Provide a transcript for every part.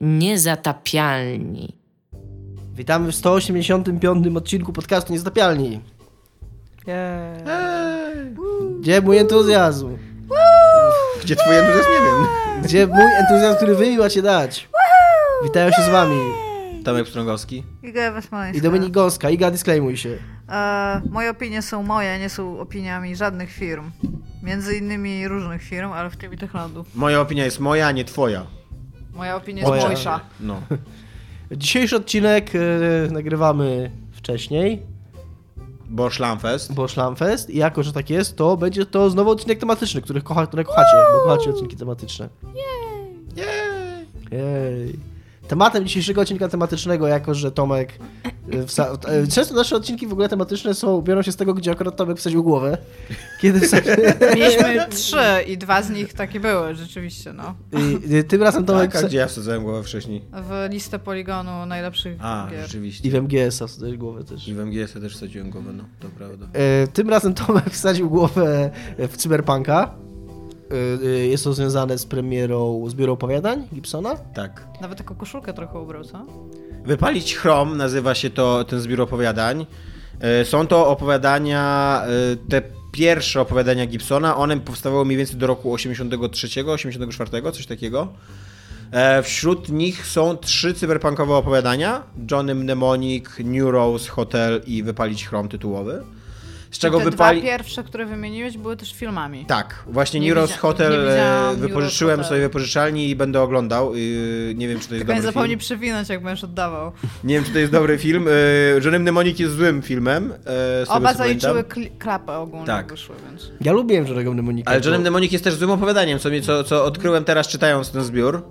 Niezatapialni. Witamy w 185 odcinku podcastu Niezatapialni. Gdzie mój entuzjazm? Gdzie twój entuzjazm? Nie wiem. Gdzie mój entuzjazm, który wy mi macie dać? Witają się z wami. Tomek Pstrągowski. Iga Ewa Smoleńska. I Dominik Gąska. Iga, disklejmuj się. E, moje opinie są moje, nie są opiniami żadnych firm. Między innymi różnych firm, ale w tym i Techlandu. Moja opinia jest moja, a nie twoja. Moja opinia jest Moja. mojsza. No. Dzisiejszy odcinek e, nagrywamy wcześniej, Bo Szlamfest. bo Szlamfest i jako, że tak jest, to będzie to znowu odcinek tematyczny, który, kocha, które kochacie, bo kochacie odcinki tematyczne. Jej. Tematem dzisiejszego odcinka tematycznego, jako że Tomek. Wsa... e, Często nasze odcinki w ogóle tematyczne są, biorą się z tego, gdzie akurat Tomek wsadził głowę. Kiedy wsadził... Mieliśmy trzy i dwa z nich takie były, rzeczywiście, no. I, i tym razem Tomek Tak, a gdzie ja wsadzałem głowę wcześniej? W listę poligonu najlepszych A, gier. rzeczywiście. I w MGS-a wsadził głowę też. I w MGS też wsadziłem głowę, no, to prawda. E, Tym razem Tomek wsadził głowę w Cyberpunka. E, e, Jest to związane z premierą zbioru opowiadań Gibsona. Tak. Nawet taką koszulkę trochę ubrał, co? Wypalić Chrom nazywa się to ten zbiór opowiadań. E, Są to opowiadania, te pierwsze opowiadania Gibsona, one powstawały mniej więcej do roku 83, 84, coś takiego. E, Wśród nich są trzy cyberpunkowe opowiadania: Johnny Mnemonic, New Rose, Hotel i Wypalić Chrom tytułowy. Z czego Te wypali... dwa pierwsze, które wymieniłeś, były też filmami. Tak, właśnie Nie widzia- Hotel nie e, wypożyczyłem Rose sobie Hotel. wypożyczalni i będę oglądał. Yy, Nie wiem, czy to jest Tylko nie dobry zapomnij film. przewinąć, jak będziesz oddawał. Nie wiem, czy to jest dobry film. Yy, Johnny Mnemonic jest złym filmem. e, Oba zaliczyły klapę ogólnie Tak. wyszły, więc... Ja lubiłem żadnego mnemonika. Ale Johnny Mnemonic jest też złym opowiadaniem, co, mi, co, co odkryłem teraz czytając ten zbiór.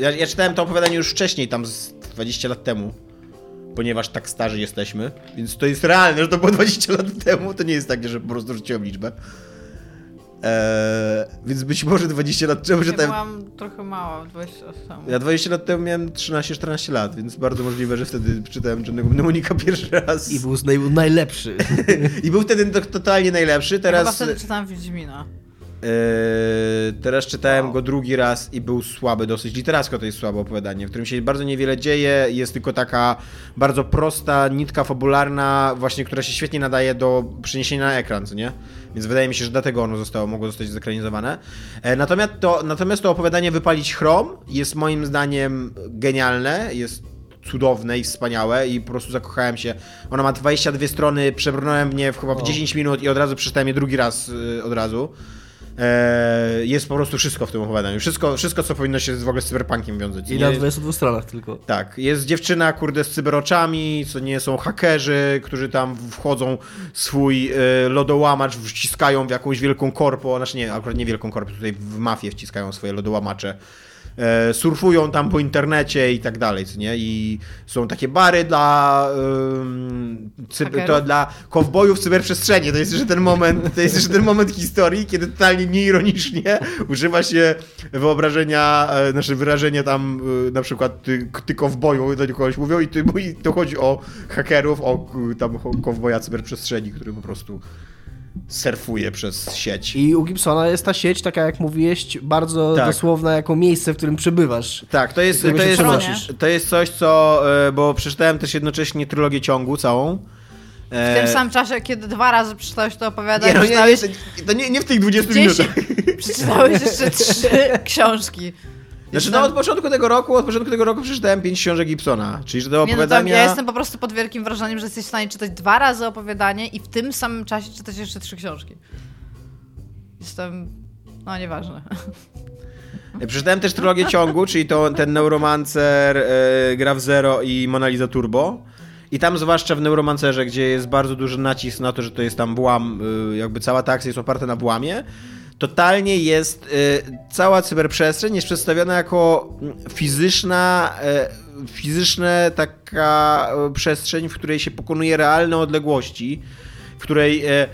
Ja, ja czytałem to opowiadanie już wcześniej, tam z 20 lat temu. Ponieważ tak starzy jesteśmy, więc to jest realne, że to było 20 lat temu. To nie jest tak, że po prostu rzuciłem liczbę. Eee, więc być może 20 lat temu, że Ja tam... byłam trochę mała, 20 lat temu. Ja 20 lat temu miałem 13-14 lat, więc bardzo możliwe, że wtedy czytałem Johnny'ego Mnemonika pierwszy raz. I był, naj, był najlepszy. I był wtedy to, totalnie najlepszy. Ja chyba Teraz, wtedy czytałam Wiedźmina. E, teraz czytałem go drugi raz i był słaby dosyć. Literacko to jest słabe opowiadanie, w którym się bardzo niewiele dzieje. Jest tylko taka bardzo prosta nitka fabularna, właśnie, która się świetnie nadaje do przeniesienia na ekran, co nie? Więc wydaje mi się, że dlatego ono zostało, mogło zostać zekranizowane. E, natomiast, to, natomiast to opowiadanie Wypalić Chrom jest moim zdaniem genialne, jest cudowne i wspaniałe i po prostu zakochałem się. Ona ma 22 strony, przebrnąłem w nie w chyba w 10 minut i od razu przeczytałem je drugi raz y, od razu. E, jest po prostu wszystko w tym opowiadaniu. Wszystko, wszystko co powinno się w ogóle z cyberpunkiem wiązać. I Nie- na 22 stronach tylko. tak, jest dziewczyna, kurde, z cyberoczami, co nie są hakerzy, którzy tam wchodzą swój e, lodołamacz, wciskają w jakąś wielką korpo, znaczy nie, akurat nie wielką korpo, tutaj w mafię wciskają swoje lodołamacze. E, surfują tam po internecie i tak dalej, co nie? I są takie bary dla cyb- to dla kowbojów w cyberprzestrzeni. To jest jeszcze ten moment, to jest jeszcze ten moment historii, kiedy totalnie nieironicznie używa się wyobrażenia, e, znaczy wyrażenia tam e, na przykład ty, ty kowboju do kogoś mówią i, ty, i to chodzi o hakerów, o tam kowboja cyberprzestrzeni, który po prostu surfuje przez sieć. I u Gibsona jest ta sieć, taka jak mówiłeś, bardzo Tak. dosłowna jako miejsce, w którym przebywasz. Tak, to jest, to jest, to jest coś, co, e, bo przeczytałem też jednocześnie trylogię ciągu całą. W tym samym czasie, kiedy dwa razy przeczytałeś to nie, opowiadanie, no, nie, przeczytałeś, nie, to nie, nie w tych 20 Gdzieś- minutach. przeczytałeś jeszcze trzy książki. Znaczy, no od początku tego roku, od początku tego roku przeczytałem 5 książek Gibsona, czyli że Nie, no to, opowiadania... ja jestem po prostu pod wielkim wrażeniem, że jesteś w stanie czytać dwa razy opowiadanie i w tym samym czasie czytać jeszcze trzy książki. Jestem... No, nieważne. Przeczytałem też trylogię ciągu, czyli to ten Neuromancer, e, Gra w Zero i Mona Lisa Turbo. I tam zwłaszcza w Neuromancerze, gdzie jest bardzo duży nacisk na to, że to jest tam włam, y, jakby cała ta akcja jest oparta na włamie, totalnie jest, y, cała cyberprzestrzeń jest przedstawiona jako mm, fizyczna, e, fizyczna taka przestrzeń, w której się pokonuje realne odległości, w której e, e,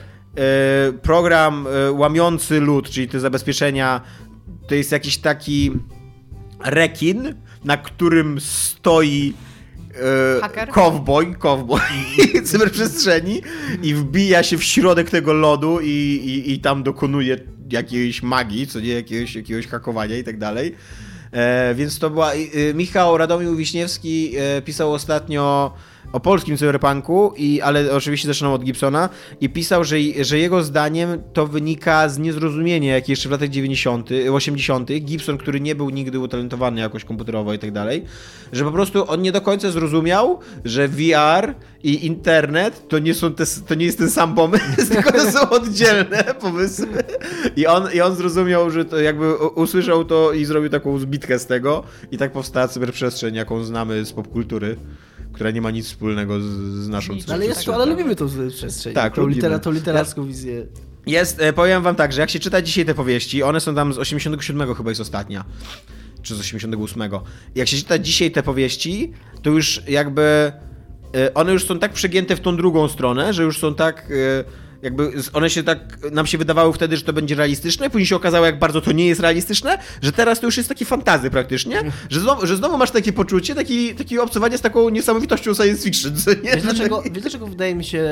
program łamiący lód, czyli te zabezpieczenia, to jest jakiś taki rekin, na którym stoi? Cowboy, cowboy cyberprzestrzeni i wbija się w środek tego lodu i, i, i tam dokonuje jakiejś magii, co nie, jakiegoś, jakiegoś hakowania i tak dalej. E, więc to była. E, Michał Radomił Wiśniewski e, pisał ostatnio o polskim cyberpunku, i, ale oczywiście zaczynał od Gibsona i pisał, że, że jego zdaniem to wynika z niezrozumienia, jakie jeszcze w latach 90., 80. Gibson, który nie był nigdy utalentowany jakoś komputerowo i tak dalej, że po prostu on nie do końca zrozumiał, że VR i internet to nie, są te, to nie jest ten sam pomysł, tylko to są oddzielne pomysły. I on, I on zrozumiał, że to jakby usłyszał to i zrobił taką zbitkę z tego i tak powstała cyberprzestrzeń, jaką znamy z popkultury która nie ma nic wspólnego z, z naszą Nic. Ale, jest, ale lubimy tą przestrzeń. Tak, tą, lubimy. litera, tą literacką wizję. Jest, e, powiem wam tak, że jak się czyta dzisiaj te powieści, one są tam z 87 chyba jest ostatnia, czy z 88. Jak się czyta dzisiaj te powieści, to już jakby e, one już są tak przegięte w tą drugą stronę, że już są tak e, jakby one się tak, nam się wydawały wtedy, że to będzie realistyczne, później się okazało, jak bardzo to nie jest realistyczne, że teraz to już jest taki fantazy praktycznie, że znowu, że znowu masz takie poczucie, taki, takie obcowanie z taką niesamowitością science fiction, nie? Wiesz dlaczego, wiesz dlaczego wydaje mi się,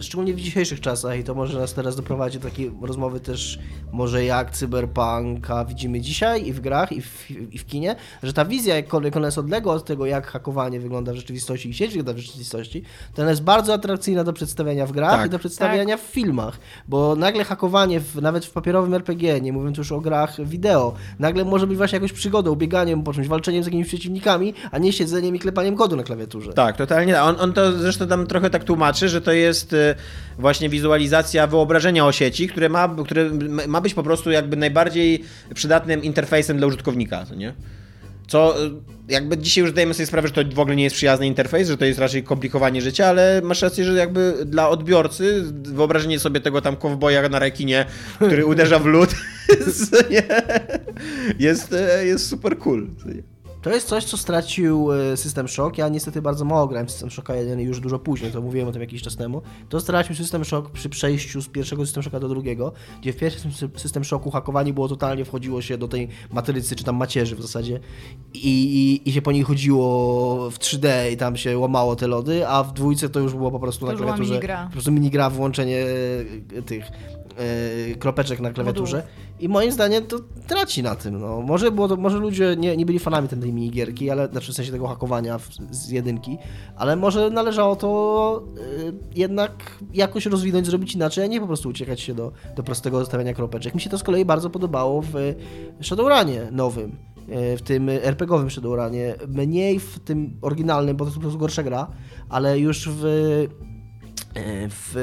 szczególnie w dzisiejszych czasach i to może nas teraz doprowadzi do takiej rozmowy też może jak cyberpunka widzimy dzisiaj i w grach i w, i w kinie, że ta wizja jakkolwiek ona jest odległa od tego jak hakowanie wygląda w rzeczywistości i sieć wygląda w rzeczywistości, to ona jest bardzo atrakcyjna do przedstawiania w grach Tak. i do przedstawiania w filmach, bo nagle hakowanie w, nawet w papierowym RPG, nie mówiąc już o grach wideo, nagle może być właśnie jakąś przygodą, bieganiem po czymś, walczeniem z jakimiś przeciwnikami, a nie siedzeniem i klepaniem kodu na klawiaturze. Tak, totalnie. On, on to zresztą tam trochę tak tłumaczy, że to jest y, właśnie wizualizacja wyobrażenia o sieci, które ma, które ma być po prostu jakby najbardziej przydatnym interfejsem dla użytkownika, nie? Co y, jakby dzisiaj już zdajemy sobie sprawę, że to w ogóle nie jest przyjazny interfejs, że to jest raczej komplikowanie życia, ale masz rację, że jakby dla odbiorcy wyobrażenie sobie tego tam kowboja na rekinie, który uderza w lód jest, e, jest super cool. To jest coś, co stracił e, System Shock. Ja niestety bardzo mało grałem w System Shocka 1 już dużo później, to mówiłem o tym jakiś czas temu. To stracił System Shock przy przejściu z pierwszego System Shocka do drugiego, gdzie w pierwszym Sy- System Shocku hakowanie było totalnie, wchodziło się do tej matrycy, czy tam macierzy w zasadzie i, i, i się po niej chodziło w 3D i tam się łamało te lody, a w dwójce to już było po prostu To na klawiaturze. minigra. Po prostu minigra, włączenie e, tych e, kropeczek na klawiaturze. I moim zdaniem to traci na tym. No. Może, było to, może ludzie nie, nie byli fanami tej minigierki, ale znaczy w sensie tego hakowania z jedynki, ale może należało to y, jednak jakoś rozwinąć, zrobić inaczej, a nie po prostu uciekać się do, do prostego zostawiania kropeczek. Mi się to z kolei bardzo podobało w Shadowrunie nowym. y, W tym RPG-owym Shadowrunie. Mniej w tym oryginalnym, bo to jest po prostu gorsza gra, ale już w w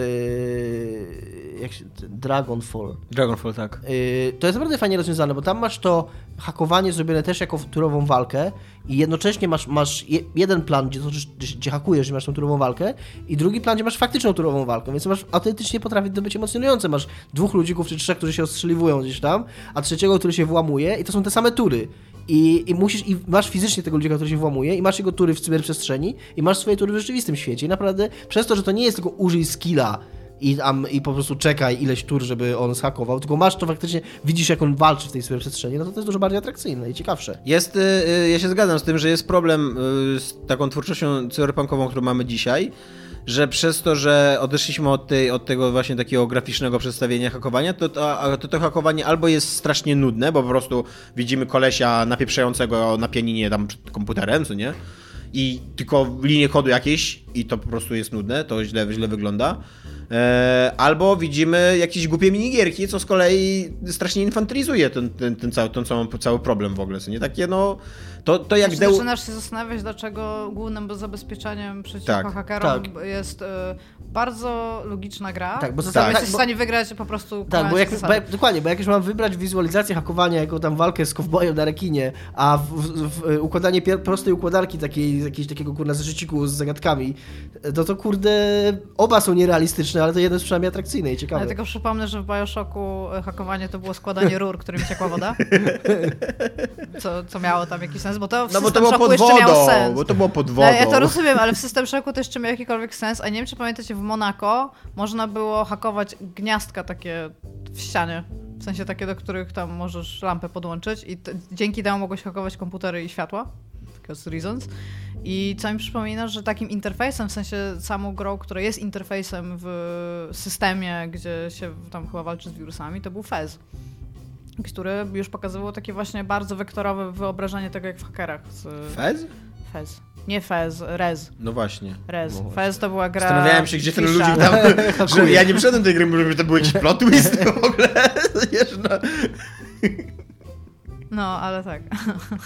jak się, Dragonfall. Dragonfall, tak. Yy, to jest naprawdę fajnie rozwiązane, bo tam masz to hakowanie zrobione też jako turową walkę i jednocześnie masz, masz je, jeden plan, gdzie, gdzie, gdzie hakujesz, gdzie masz tą turową walkę i drugi plan, gdzie masz faktyczną turową walkę, więc masz autentycznie potrafi to być emocjonujące. Masz dwóch ludzików czy trzech, którzy się ostrzeliwują gdzieś tam, a trzeciego, który się włamuje i to są te same tury. I, I musisz, i masz fizycznie tego ludzika, który się włamuje, i masz jego tury w cyberprzestrzeni, i masz swoje tury w rzeczywistym świecie. I naprawdę, przez to, że to nie jest tylko użyj skilla i, tam, i po prostu czekaj ileś tur, żeby on zhakował, tylko masz to faktycznie, widzisz jak on walczy w tej cyberprzestrzeni, no to to jest dużo bardziej atrakcyjne i ciekawsze. Jest, y, y, ja się zgadzam z tym, że jest problem y, z taką twórczością cyberpunkową, którą mamy dzisiaj, że przez to, że odeszliśmy od, tej, od tego właśnie takiego graficznego przedstawienia hakowania, to to, to to hakowanie albo jest strasznie nudne, bo po prostu widzimy kolesia napieprzającego na pianinie tam przed komputerem, co nie? I tylko linie kodu jakieś i to po prostu jest nudne, to źle, źle wygląda. E, albo widzimy jakieś głupie minigierki, co z kolei strasznie infantylizuje ten, ten, ten, cały, ten cały problem w ogóle, co nie? Takie no... To, to jak Znaczy, Deu... Zaczynasz się zastanawiać, dlaczego głównym zabezpieczeniem przeciwko Tak, hakerom tak. jest y, bardzo logiczna gra. Tak, bo zastanawiać- jesteś w bo- stanie wygrać po prostu Tak, bo jak, bo dokładnie, bo jak już mam wybrać wizualizację hakowania jako tam walkę z kowbojem na rekinie, a w, w, w, układanie pier- prostej układarki takiej, jakiegoś takiego kurna zeszyciku z zagadkami, no to kurde, oba są nierealistyczne, ale to jeden jest przynajmniej atrakcyjny i ciekawy. Ale tylko przypomnę, że w Bioshocku y, hakowanie to było składanie rur, którymi ciekła woda. Co, co miało tam jakiś sens, bo to w No bo to System było Shocku pod jeszcze miało wodą, sens. bo to było pod No, wodą. ja to rozumiem, ale w System Shocku to jeszcze miał jakikolwiek sens, a nie wiem, czy pamiętacie, w Monako można było hakować gniazdka takie w ścianie. W sensie takie, do których tam możesz lampę podłączyć i dzięki temu mogłeś hakować komputery i światła. Because reasons. I co mi przypomina, że takim interfejsem, w sensie samą grą, która jest interfejsem w systemie, gdzie się tam chyba walczy z wirusami, to był Fez. który już pokazywał takie właśnie bardzo wektorowe wyobrażenie tego, jak w hakerach. Z... Fez? Fez. Nie Fez, Rez. No właśnie. Rez. No. Fez to była gra... Zastanawiałem się, gdzie ten ludzik tam... że ja nie przyszedłem do tej gry, może by to był jakiś plot twist w ogóle. No. No, ale tak.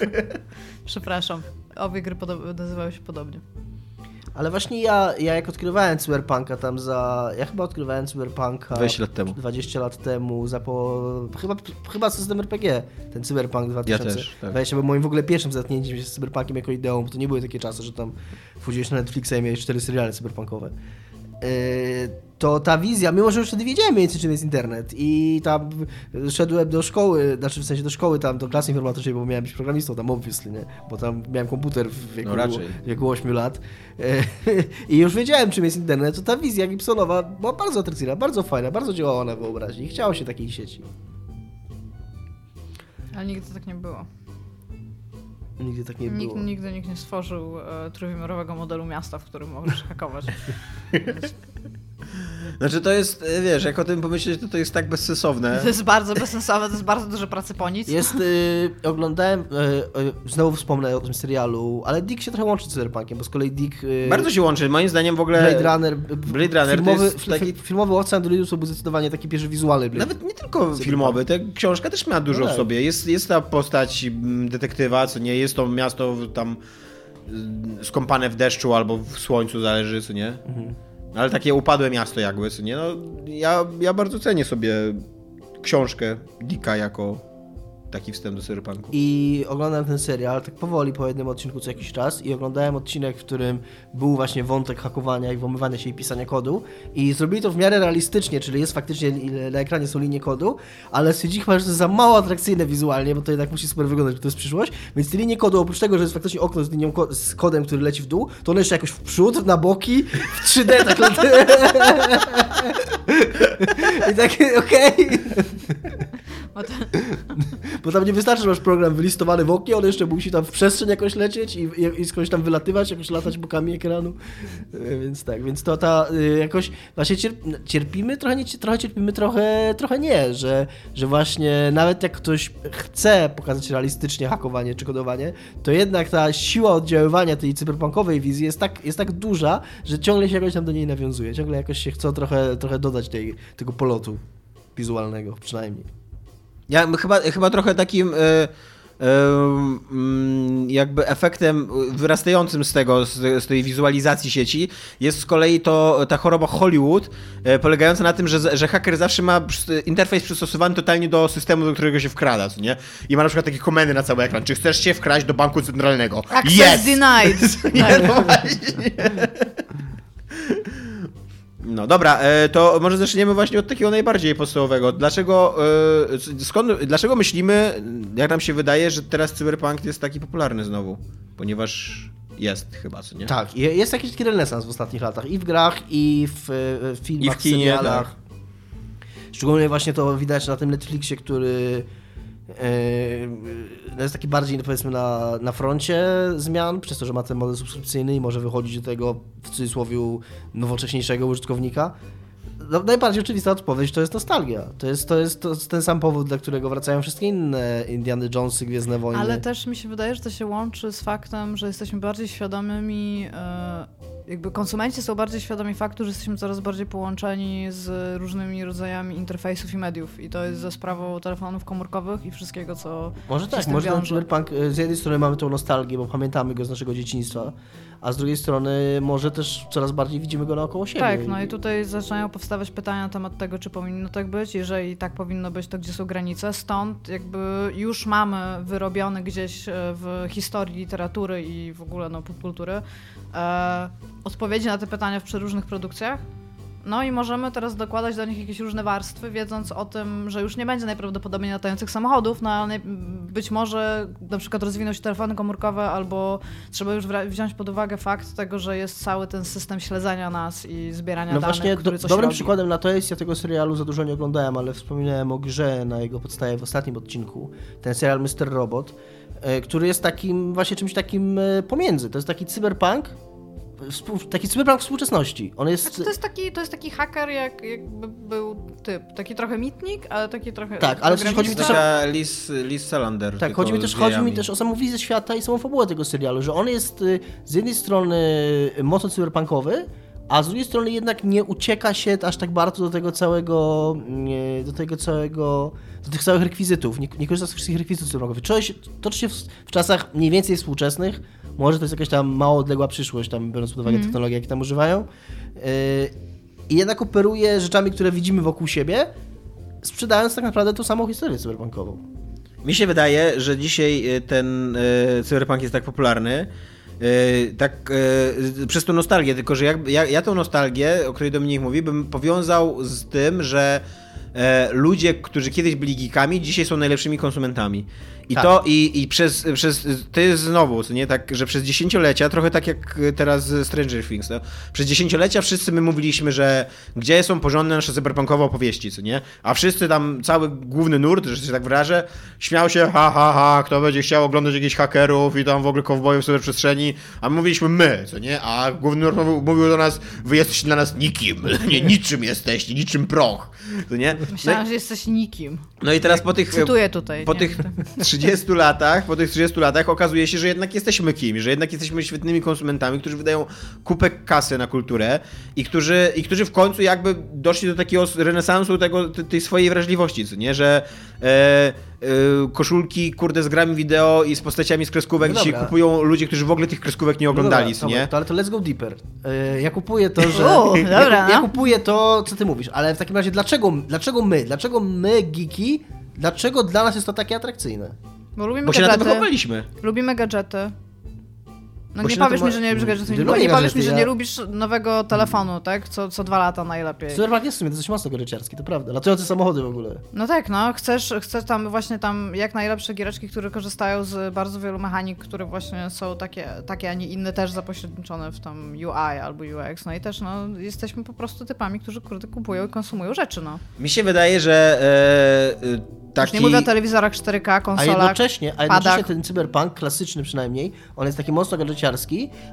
Przepraszam. Obie gry nazywały się podobnie. Ale właśnie ja, ja jak odkrywałem Cyberpunka tam za... Ja chyba odkrywałem Cyberpunka... 20 lat temu. 20 lat temu, za po... Chyba, chyba system RPG, ten Cyberpunk 2000. Ja też, tak. 20 był moim w ogóle pierwszym zetknięciem się z Cyberpunkiem jako ideą, bo to nie były takie czasy, że tam wchodziłeś na Netflixa i miałeś cztery seriale cyberpunkowe. To ta wizja, mimo że już wtedy wiedziałem mniej więcej czym jest internet i tam szedłem do szkoły, znaczy w sensie do szkoły tam, do klasy informatycznej, bo miałem być programistą tam obviously, nie? Bo tam miałem komputer w wieku, No raczej. w wieku 8 lat Yy, i już wiedziałem czym jest internet, to ta wizja Gibsonowa była bardzo atrakcyjna, bardzo fajna, bardzo działała na wyobraźni i chciało się takiej sieci. Ale nigdy tak nie było. Nigdy tak nie Nikt, było. nigdy nikt nie stworzył e, trójwymiarowego modelu miasta, w którym możesz hakować. Więc Znaczy to jest, e, wiesz, jak o tym pomyśleć, to to jest tak bezsensowne. To jest bardzo bezsensowne, to jest bardzo dużo pracy po nic. Jest, y, oglądałem, y, y, znowu wspomnę o tym serialu, ale Dick się trochę łączy z Cyberpunkiem, bo z kolei Dick... Y, Bardzo się łączy, moim zdaniem w ogóle... Blade Runner, y, Blade Runner to filmowy, jest fi- taki- fi- filmowy Ocean Androidu to był zdecydowanie taki pierwszy wizualny Blade. Nawet nie tylko filmowy, ta książka też ma dużo No w tak. sobie. Jest, jest ta postać mm, detektywa, co nie, jest to miasto tam skąpane w deszczu albo w słońcu, zależy, co nie. Mhm. Ale takie upadłe miasto jakby, nie. No, ja, ja bardzo cenię sobie książkę Dicka jako taki wstęp do cyberpunku. I oglądałem ten serial tak powoli po jednym odcinku co jakiś czas i oglądałem odcinek, w którym był właśnie wątek hakowania i włamywania się i pisania kodu i zrobili to w miarę realistycznie, czyli jest faktycznie na ekranie są linie kodu, ale stwierdzili chyba, że to jest za mało atrakcyjne wizualnie, bo to jednak musi super wyglądać, bo to jest przyszłość, więc te linie kodu oprócz tego, że jest faktycznie okno z linią ko- z kodem, który leci w dół, to one jeszcze jakoś w przód, na boki, w 3D tak I tak, okej. Bo Bo tam nie wystarczy, że masz program wylistowany w oknie, on jeszcze musi tam w przestrzeń jakoś lecieć i, i, i skądś tam wylatywać, jakoś latać bokami ekranu. E, Więc tak, więc to ta y, jakoś właśnie cierp, cierpimy, trochę, nie, trochę cierpimy, trochę, trochę nie, że, że właśnie nawet jak ktoś chce pokazać realistycznie hakowanie czy kodowanie, to jednak ta siła oddziaływania tej cyberpunkowej wizji jest tak, jest tak duża, że ciągle się jakoś tam do niej nawiązuje. Ciągle jakoś się chce trochę, trochę dodać tej, tego polotu wizualnego przynajmniej. Ja chyba, chyba trochę takim e, e, mm, jakby efektem wyrastającym z tego, z, tej wizualizacji sieci jest z kolei to ta choroba Hollywood, e, polegająca na tym, że, że haker zawsze ma interfejs przystosowany totalnie do systemu, do którego się wkrada, nie? I ma na przykład takie komendy na cały ekran. Czy chcesz się wkraść do banku centralnego? access denied. Nie, Tak. no właśnie. No dobra, e, to może zaczniemy właśnie od takiego najbardziej podstawowego. Dlaczego, e, skąd, dlaczego myślimy, jak nam się wydaje, że teraz cyberpunk jest taki popularny znowu? Ponieważ jest chyba, co nie? Tak, jest jakiś taki renesans w ostatnich latach i w grach, i w, e, w filmach, I w kinie, serialach. tak. Szczególnie właśnie to widać na tym Netflixie, który jest taki bardziej powiedzmy na, na froncie zmian, przez to, że ma ten model subskrypcyjny i może wychodzić do tego w cudzysłowie nowocześniejszego użytkownika. No, najbardziej oczywista odpowiedź to jest nostalgia. To jest, to jest to ten sam powód, dla którego wracają wszystkie inne Indiany Jonesy, Gwiezdne Wojny. Ale też mi się wydaje, że to się łączy z faktem, że jesteśmy bardziej świadomymi, e, jakby konsumenci są bardziej świadomi faktu, że jesteśmy coraz bardziej połączeni z różnymi rodzajami interfejsów i mediów. I to jest ze sprawą telefonów komórkowych i wszystkiego, co Może tak, może ten cyberpunk, y, z jednej strony mamy tą nostalgię, bo pamiętamy go z naszego dzieciństwa, a z drugiej strony może też coraz bardziej widzimy go naokoło siebie. Tak, no i tutaj zaczynają powstawać pytania na temat tego, czy powinno tak być. Jeżeli tak powinno być, to gdzie są granice? Stąd jakby już mamy wyrobiony gdzieś e, w historii literatury i w ogóle no, popkultury e, odpowiedzi na te pytania w przeróżnych produkcjach. No i możemy teraz dokładać do nich jakieś różne warstwy, wiedząc o tym, że już nie będzie najprawdopodobniej latających samochodów, no ale być może na przykład rozwiną się telefony komórkowe, albo trzeba już wziąć pod uwagę fakt tego, że jest cały ten system śledzenia nas i zbierania No danych, właśnie, który dobrym robi. przykładem na to jest, ja tego serialu za dużo nie oglądałem, ale wspominałem o grze na jego podstawie w ostatnim odcinku. Ten serial Mr. Robot, e, który jest takim, właśnie czymś takim e, pomiędzy. To jest taki cyberpunk współ- taki cyberpunk współczesności. On jest... Znaczy, to, jest taki, to jest taki haker, jak, jakby był typ. Taki trochę mitnik, ale taki trochę. Tak, ale sensie chodzi mi też o- Liz, Liz Salander. Tak, chodzi mi, też, chodzi mi też o samą wizję świata i samą fabułę tego serialu, że on jest y, z jednej strony mocno cyberpunkowy, a z drugiej strony jednak nie ucieka się aż tak bardzo do tego całego, nie, do tego całego, do tych całych rekwizytów, nie, nie korzysta z wszystkich rekwizytów cyberpunkowych. Toczy się w, w czasach mniej więcej współczesnych, może to jest jakaś tam mało odległa przyszłość, tam biorąc pod uwagę technologie, jakie tam używają, y, i jednak operuje rzeczami, które widzimy wokół siebie, sprzedając tak naprawdę tą samą historię cyberpunkową. Mi się wydaje, że dzisiaj y, ten y, cyberpunk jest tak popularny, y, tak y, przez tą nostalgię, tylko że jak, ja, ja tą nostalgię, o której Dominik mówi, bym powiązał z tym, że e, ludzie, którzy kiedyś byli geekami, dzisiaj są najlepszymi konsumentami. I Tak. to i, i przez, przez. To jest znowu, co nie tak, że przez dziesięciolecia, trochę tak jak teraz Stranger Things, no, przez dziesięciolecia wszyscy my mówiliśmy, że gdzie są porządne nasze cyberpunkowe opowieści, co nie? A wszyscy tam, cały główny nurt, że się tak wyrażę, śmiał się, ha, ha, ha, kto będzie chciał oglądać jakichś hakerów i tam w ogóle kowbojów w cyberprzestrzeni, a my mówiliśmy my, co nie? A główny nurt mówił, mówił do nas, wy jesteście dla nas nikim, nie, niczym jesteście, niczym proch, co nie? No, Myślałam, że jesteś nikim. no i teraz po tych... Cytuję tutaj. Po nie tych. 30 latach, po tych 30 latach okazuje się, że jednak jesteśmy kimś, że jednak jesteśmy świetnymi konsumentami, którzy wydają kupę kasy na kulturę i którzy, i którzy w końcu jakby doszli do takiego renesansu tego, te- tej swojej wrażliwości, co nie, że e, e, koszulki, kurde, z grami wideo i z postaciami z kreskówek No dzisiaj dobra. kupują ludzie, którzy w ogóle tych kreskówek nie oglądali, No dobra, nie? dobra, To, ale to let's go deeper. E, Ja kupuję to, że. U, ja, dobra, ja no. kupuję to, co ty mówisz, ale w takim razie dlaczego, dlaczego my? Dlaczego my, geeki, dlaczego dla nas jest to takie atrakcyjne? Bo lubimy Bo się na tym gadżety. wychowaliśmy. Lubimy gadżety. No Bo nie na powiesz mi, że nie lubisz gadżetów. Ty Nie, powiesz mi, że ja- nie lubisz nowego telefonu, tak? Co, co dwa lata najlepiej. Cyberpunk jest w sumie dosyć mocno goryczarski, to prawda. Latające samochody w ogóle. No tak, no. Chcesz, chcesz tam właśnie tam jak najlepsze giereczki, które korzystają z bardzo wielu mechanik, które właśnie są takie, takie a nie inne, też zapośredniczone w tam UI albo UX. No i też, no, jesteśmy po prostu typami, którzy kurde kupują i konsumują rzeczy, no. Mi się wydaje, że e, e, Już taki... nie mówię o telewizorach 4K, A konsolach, jednocześnie, a jednocześnie padach. ten cyberpunk, klasyczny przynajmniej, on jest taki mocno gadżeciarski,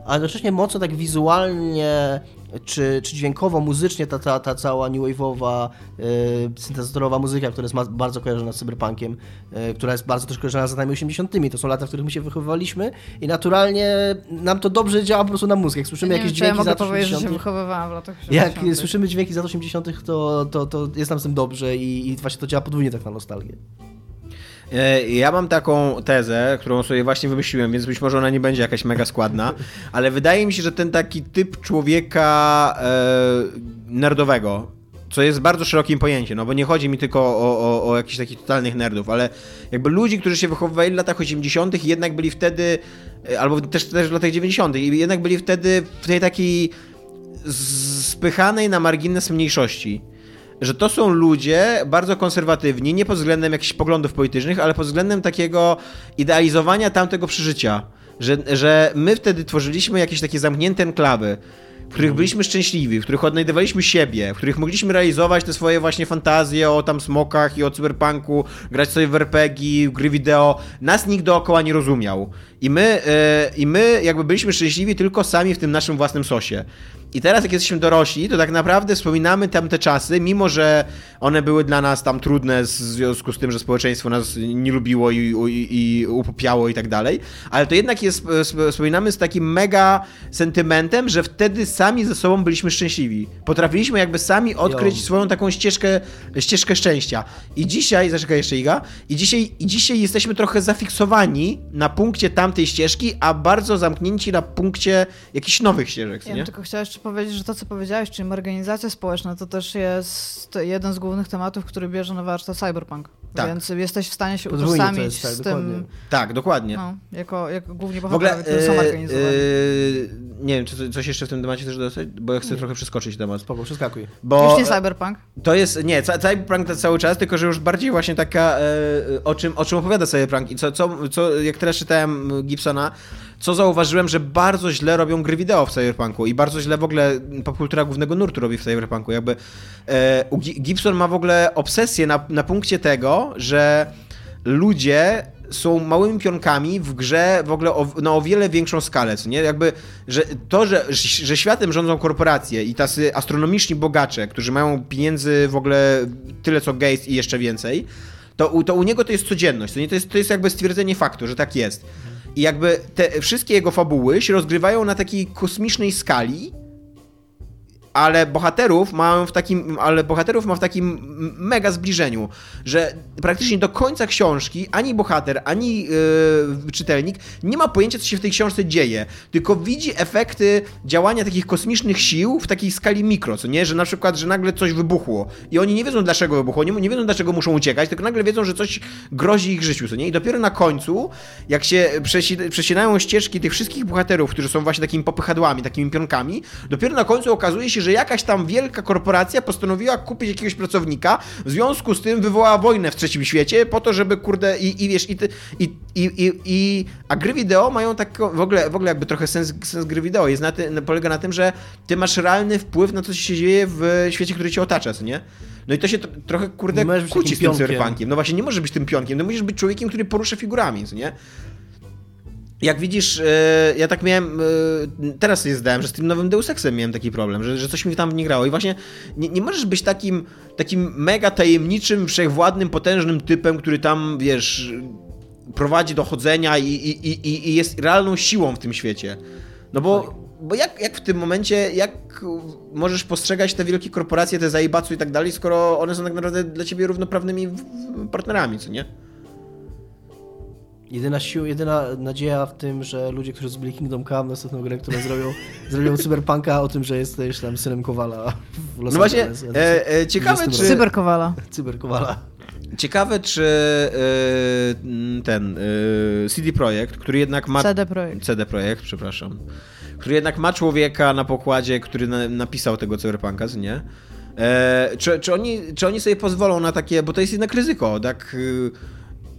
a jednocześnie mocno tak wizualnie czy, czy dźwiękowo, muzycznie ta, ta, ta cała new wave'owa, y, syntezatorowa muzyka, która jest bardzo kojarzona z cyberpunkiem, y, która jest bardzo też kojarzona z latami 80. To są lata, w których my się wychowywaliśmy i naturalnie nam to dobrze działa po prostu na mózg. Jak słyszymy nie jakieś wiem, czy ja dźwięki z lat powiedzieć, że się 80. wychowywałam w latach Jak 80. słyszymy dźwięki z lat 80., to, to, to jest nam z tym dobrze i, i właśnie to działa podwójnie tak na nostalgię. E, Ja mam taką tezę, którą sobie właśnie wymyśliłem, więc być może ona nie będzie jakaś mega składna, ale wydaje mi się, że ten taki typ człowieka e, nerdowego, co jest bardzo szerokim pojęciem, no bo nie chodzi mi tylko o, o, o jakichś takich totalnych nerdów, ale jakby ludzi, którzy się wychowywali w latach 80. i jednak byli wtedy, e, albo też, też w latach 90. i jednak byli wtedy w tej takiej spychanej na margines mniejszości że to są ludzie bardzo konserwatywni, nie pod względem jakichś poglądów politycznych, ale pod względem takiego idealizowania tamtego przeżycia. Że, że my wtedy tworzyliśmy jakieś takie zamknięte enklawy, w których byliśmy szczęśliwi, w których odnajdywaliśmy siebie, w których mogliśmy realizować te swoje właśnie fantazje o tam smokach i o cyberpunku, grać sobie w RPG, w gry wideo. Nas nikt dookoła nie rozumiał. I my, e, I my jakby byliśmy szczęśliwi tylko sami w tym naszym własnym sosie. I teraz, jak jesteśmy dorośli, to tak naprawdę wspominamy tamte czasy, mimo że one były dla nas tam trudne w związku z tym, że społeczeństwo nas nie lubiło i, i, i upopiało i tak dalej, ale to jednak jest, sp- wspominamy z takim mega sentymentem, że wtedy sami ze sobą byliśmy szczęśliwi. Potrafiliśmy jakby sami odkryć Jo. swoją taką ścieżkę, ścieżkę szczęścia. I dzisiaj, zaczekaj jeszcze Iga, i dzisiaj, i dzisiaj jesteśmy trochę zafiksowani na punkcie tamtej ścieżki, a bardzo zamknięci na punkcie jakichś nowych ścieżek, Ja nie? tylko chciała jeszcze powiedzieć, że to, co powiedziałeś, czyli organizacja społeczna, to też jest jeden z głównych tematów, który bierze na warsztat Cyberpunk. Tak. Więc jesteś w stanie się Podwójnie to utożsamić jest, tak, z dokładnie. tym, Tak, dokładnie. no, jako, jako głównie W ogóle, bohaterowie, którzy są e, organizowani. e, nie wiem, czy co- coś jeszcze w tym temacie też dodać, bo ja chcę trochę przeskoczyć temat. Spoko, przeskakuj. Bo Już nie Cyberpunk. to jest, nie, Cyberpunk to cały czas, tylko że już bardziej właśnie taka, e, o, czym, o czym opowiada Cyberpunk i co, co, co, jak teraz czytałem Gibsona, co zauważyłem, że bardzo źle robią gry wideo w Cyberpunku i bardzo źle w ogóle popkultura głównego nurtu robi w Cyberpunku. Jakby e, Gibson ma w ogóle obsesję na, na punkcie tego, że ludzie są małymi pionkami w grze w ogóle o, na o wiele większą skalę, nie? Jakby, że to, że, że światem rządzą korporacje i tacy astronomiczni bogacze, którzy mają pieniędzy w ogóle tyle co Gates i jeszcze więcej, to, to u niego to jest codzienność, to, nie? To, jest, to jest jakby stwierdzenie faktu, że tak jest. I jakby te wszystkie jego fabuły się rozgrywają na takiej kosmicznej skali, ale bohaterów mam w takim, ale bohaterów ma w takim mega zbliżeniu, że praktycznie do końca książki ani bohater, ani yy, czytelnik nie ma pojęcia, co się w tej książce dzieje, tylko widzi efekty działania takich kosmicznych sił w takiej skali mikro, co nie, że na przykład, że nagle coś wybuchło i oni nie wiedzą, dlaczego wybuchło, nie, nie wiedzą, dlaczego muszą uciekać, tylko nagle wiedzą, że coś grozi ich życiu, co nie, i dopiero na końcu, jak się przesi- przecinają ścieżki tych wszystkich bohaterów, którzy są właśnie takimi popychadłami, takimi pionkami, dopiero na końcu okazuje się, że jakaś tam wielka korporacja postanowiła kupić jakiegoś pracownika, w związku z tym wywołała wojnę w trzecim świecie, po to, żeby kurde i, i wiesz, i, ty, i, i, i, i a gry wideo mają tak w ogóle, w ogóle jakby trochę sens, sens gry wideo jest na ty, polega na tym, że ty masz realny wpływ na to, co się dzieje w świecie, który cię otacza, co nie? No i to się tro- trochę, kurde, kłóci z tym cyberpunkiem. No właśnie, nie możesz być tym pionkiem, no musisz być człowiekiem, który porusza figurami, co nie? Jak widzisz, e, ja tak miałem, e, teraz sobie zdałem, że z tym nowym Deus Exem miałem taki problem, że, że coś mi tam nie grało i właśnie nie, nie możesz być takim, takim mega tajemniczym, wszechwładnym, potężnym typem, który tam, wiesz, prowadzi do chodzenia i, i, i, i jest realną siłą w tym świecie. No bo, bo jak, jak w tym momencie, jak możesz postrzegać te wielkie korporacje, te zaibacu i tak dalej, skoro one są tak naprawdę dla ciebie równoprawnymi partnerami, co nie? Jedyna siła, jedyna nadzieja w tym, że ludzie, którzy zrobili Kingdom Come, następną grę, którą zrobią, zrobią Cyberpunka o tym, że jesteś tam synem Kowala w Los No właśnie, Angeles. e, e, ciekawe 20 czy... Cyberkowala. Cyberkowala. Ciekawe, czy e, ten e, CD Projekt, który jednak ma. CD Projekt. CD Projekt, przepraszam. Który jednak ma człowieka na pokładzie, który na, napisał tego Cyberpunka, nie? E, czy, czy, oni, czy oni sobie pozwolą na takie, bo to jest jednak ryzyko, tak?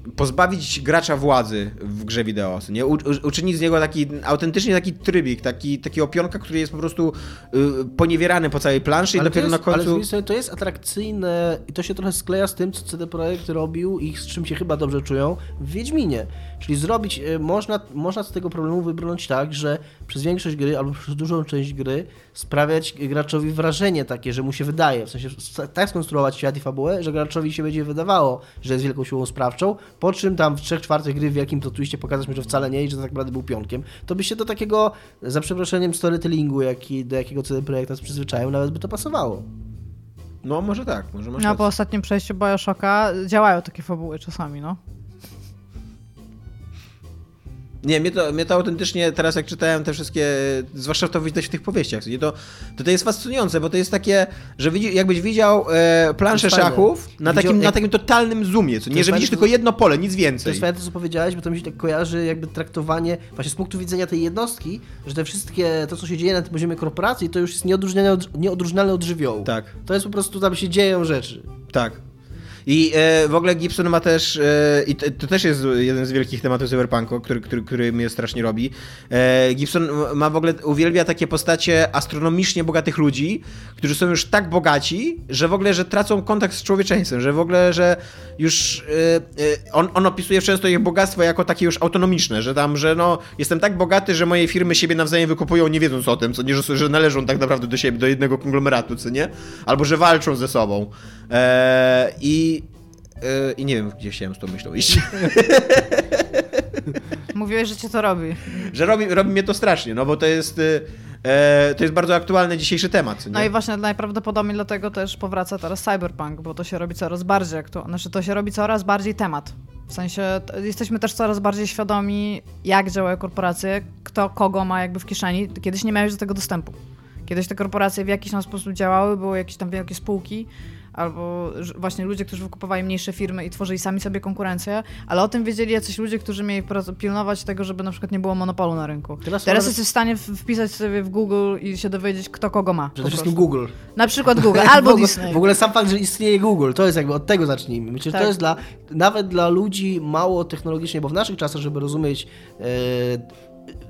Y, Pozbawić gracza władzy w grze wideo, nie? U, uczynić z niego taki autentycznie taki trybik, taki, taki opionka, który jest po prostu y, poniewierany po całej planszy i Ale, to dopiero jest, na ale końcu. strony to jest atrakcyjne i to się trochę skleja z tym, co CD Projekt robił i z czym się chyba dobrze czują w Wiedźminie. Czyli zrobić, e, można, można z tego problemu wybrnąć tak, że przez większość gry albo przez dużą część gry sprawiać graczowi wrażenie takie, że mu się wydaje, w sensie tak skonstruować świat i fabułę, że graczowi się będzie wydawało, że jest wielką siłą sprawczą, po czym tam w trzech czwartych gry w wielkim to twiście pokazać mu, że wcale nie i że tak naprawdę był pionkiem, to by się do takiego, za przeproszeniem, storytellingu, jaki, do jakiego CD Projekt nas przyzwyczaił, nawet by to pasowało. No może tak, może masz No rację. po ostatnim przejściu Bioshocka działają takie fabuły czasami, no. Nie, mnie to, mnie to autentycznie teraz jak czytałem te wszystkie, zwłaszcza to widać w tych powieściach, to, to to jest fascynujące, bo to jest takie, że widzi, jakbyś widział e, planszę To szachów na Widział- takim, na jak- takim totalnym zoomie, co nie, że widzisz fajne, tylko to- jedno pole, nic To więcej. jest fajne to, co powiedziałeś, bo to mi się tak kojarzy jakby traktowanie, właśnie z punktu widzenia tej jednostki, że te wszystkie, to co się dzieje na tym poziomie korporacji, to już jest nieodróżnialne od, nieodróżnialne od żywiołu. Tak. To jest po prostu, tam się dzieją rzeczy. Tak. I e, w ogóle Gibson ma też, e, i to, to też jest jeden z wielkich tematów cyberpunku, który, który, który mnie strasznie robi. E, Gibson ma w ogóle, uwielbia takie postacie astronomicznie bogatych ludzi, którzy są już tak bogaci, że w ogóle, że tracą kontakt z człowieczeństwem, że w ogóle, że już e, e, on, on opisuje często ich bogactwo jako takie już autonomiczne, że tam, że no, jestem tak bogaty, że moje firmy siebie nawzajem wykupują nie wiedząc o tym, co nie, że, że należą tak naprawdę do siebie, do jednego konglomeratu, co nie? Albo, że walczą ze sobą. E, I e, i nie wiem, gdzie chciałem z tą myślą iść. Mówiłeś, że cię to robi. że robi, robi mnie to strasznie, no bo to jest, e, to jest bardzo aktualny dzisiejszy temat. No nie? i właśnie najprawdopodobniej dlatego też powraca teraz cyberpunk, bo to się robi coraz bardziej aktualne. Znaczy to się robi coraz bardziej temat. W sensie jesteśmy też coraz bardziej świadomi, jak działają korporacje, kto kogo ma jakby w kieszeni. Kiedyś nie miałeś do tego dostępu. Kiedyś te korporacje w jakiś tam sposób działały, były jakieś tam wielkie spółki, albo że- właśnie ludzie, którzy wykupowali mniejsze firmy i tworzyli sami sobie konkurencję, ale o tym wiedzieli jacyś ludzie, którzy mieli pilnować tego, żeby na przykład nie było monopolu na rynku. Teraz Teraz, jesteś w stanie wpisać sobie w Google i się dowiedzieć, kto kogo ma. Przede wszystkim. Google. Na przykład Google albo w ogóle, Disney. W ogóle sam fakt, że istnieje Google, to jest jakby od tego zacznijmy. Myślę, że Tak. to jest dla, nawet dla ludzi mało technologicznie, bo w naszych czasach, żeby rozumieć e,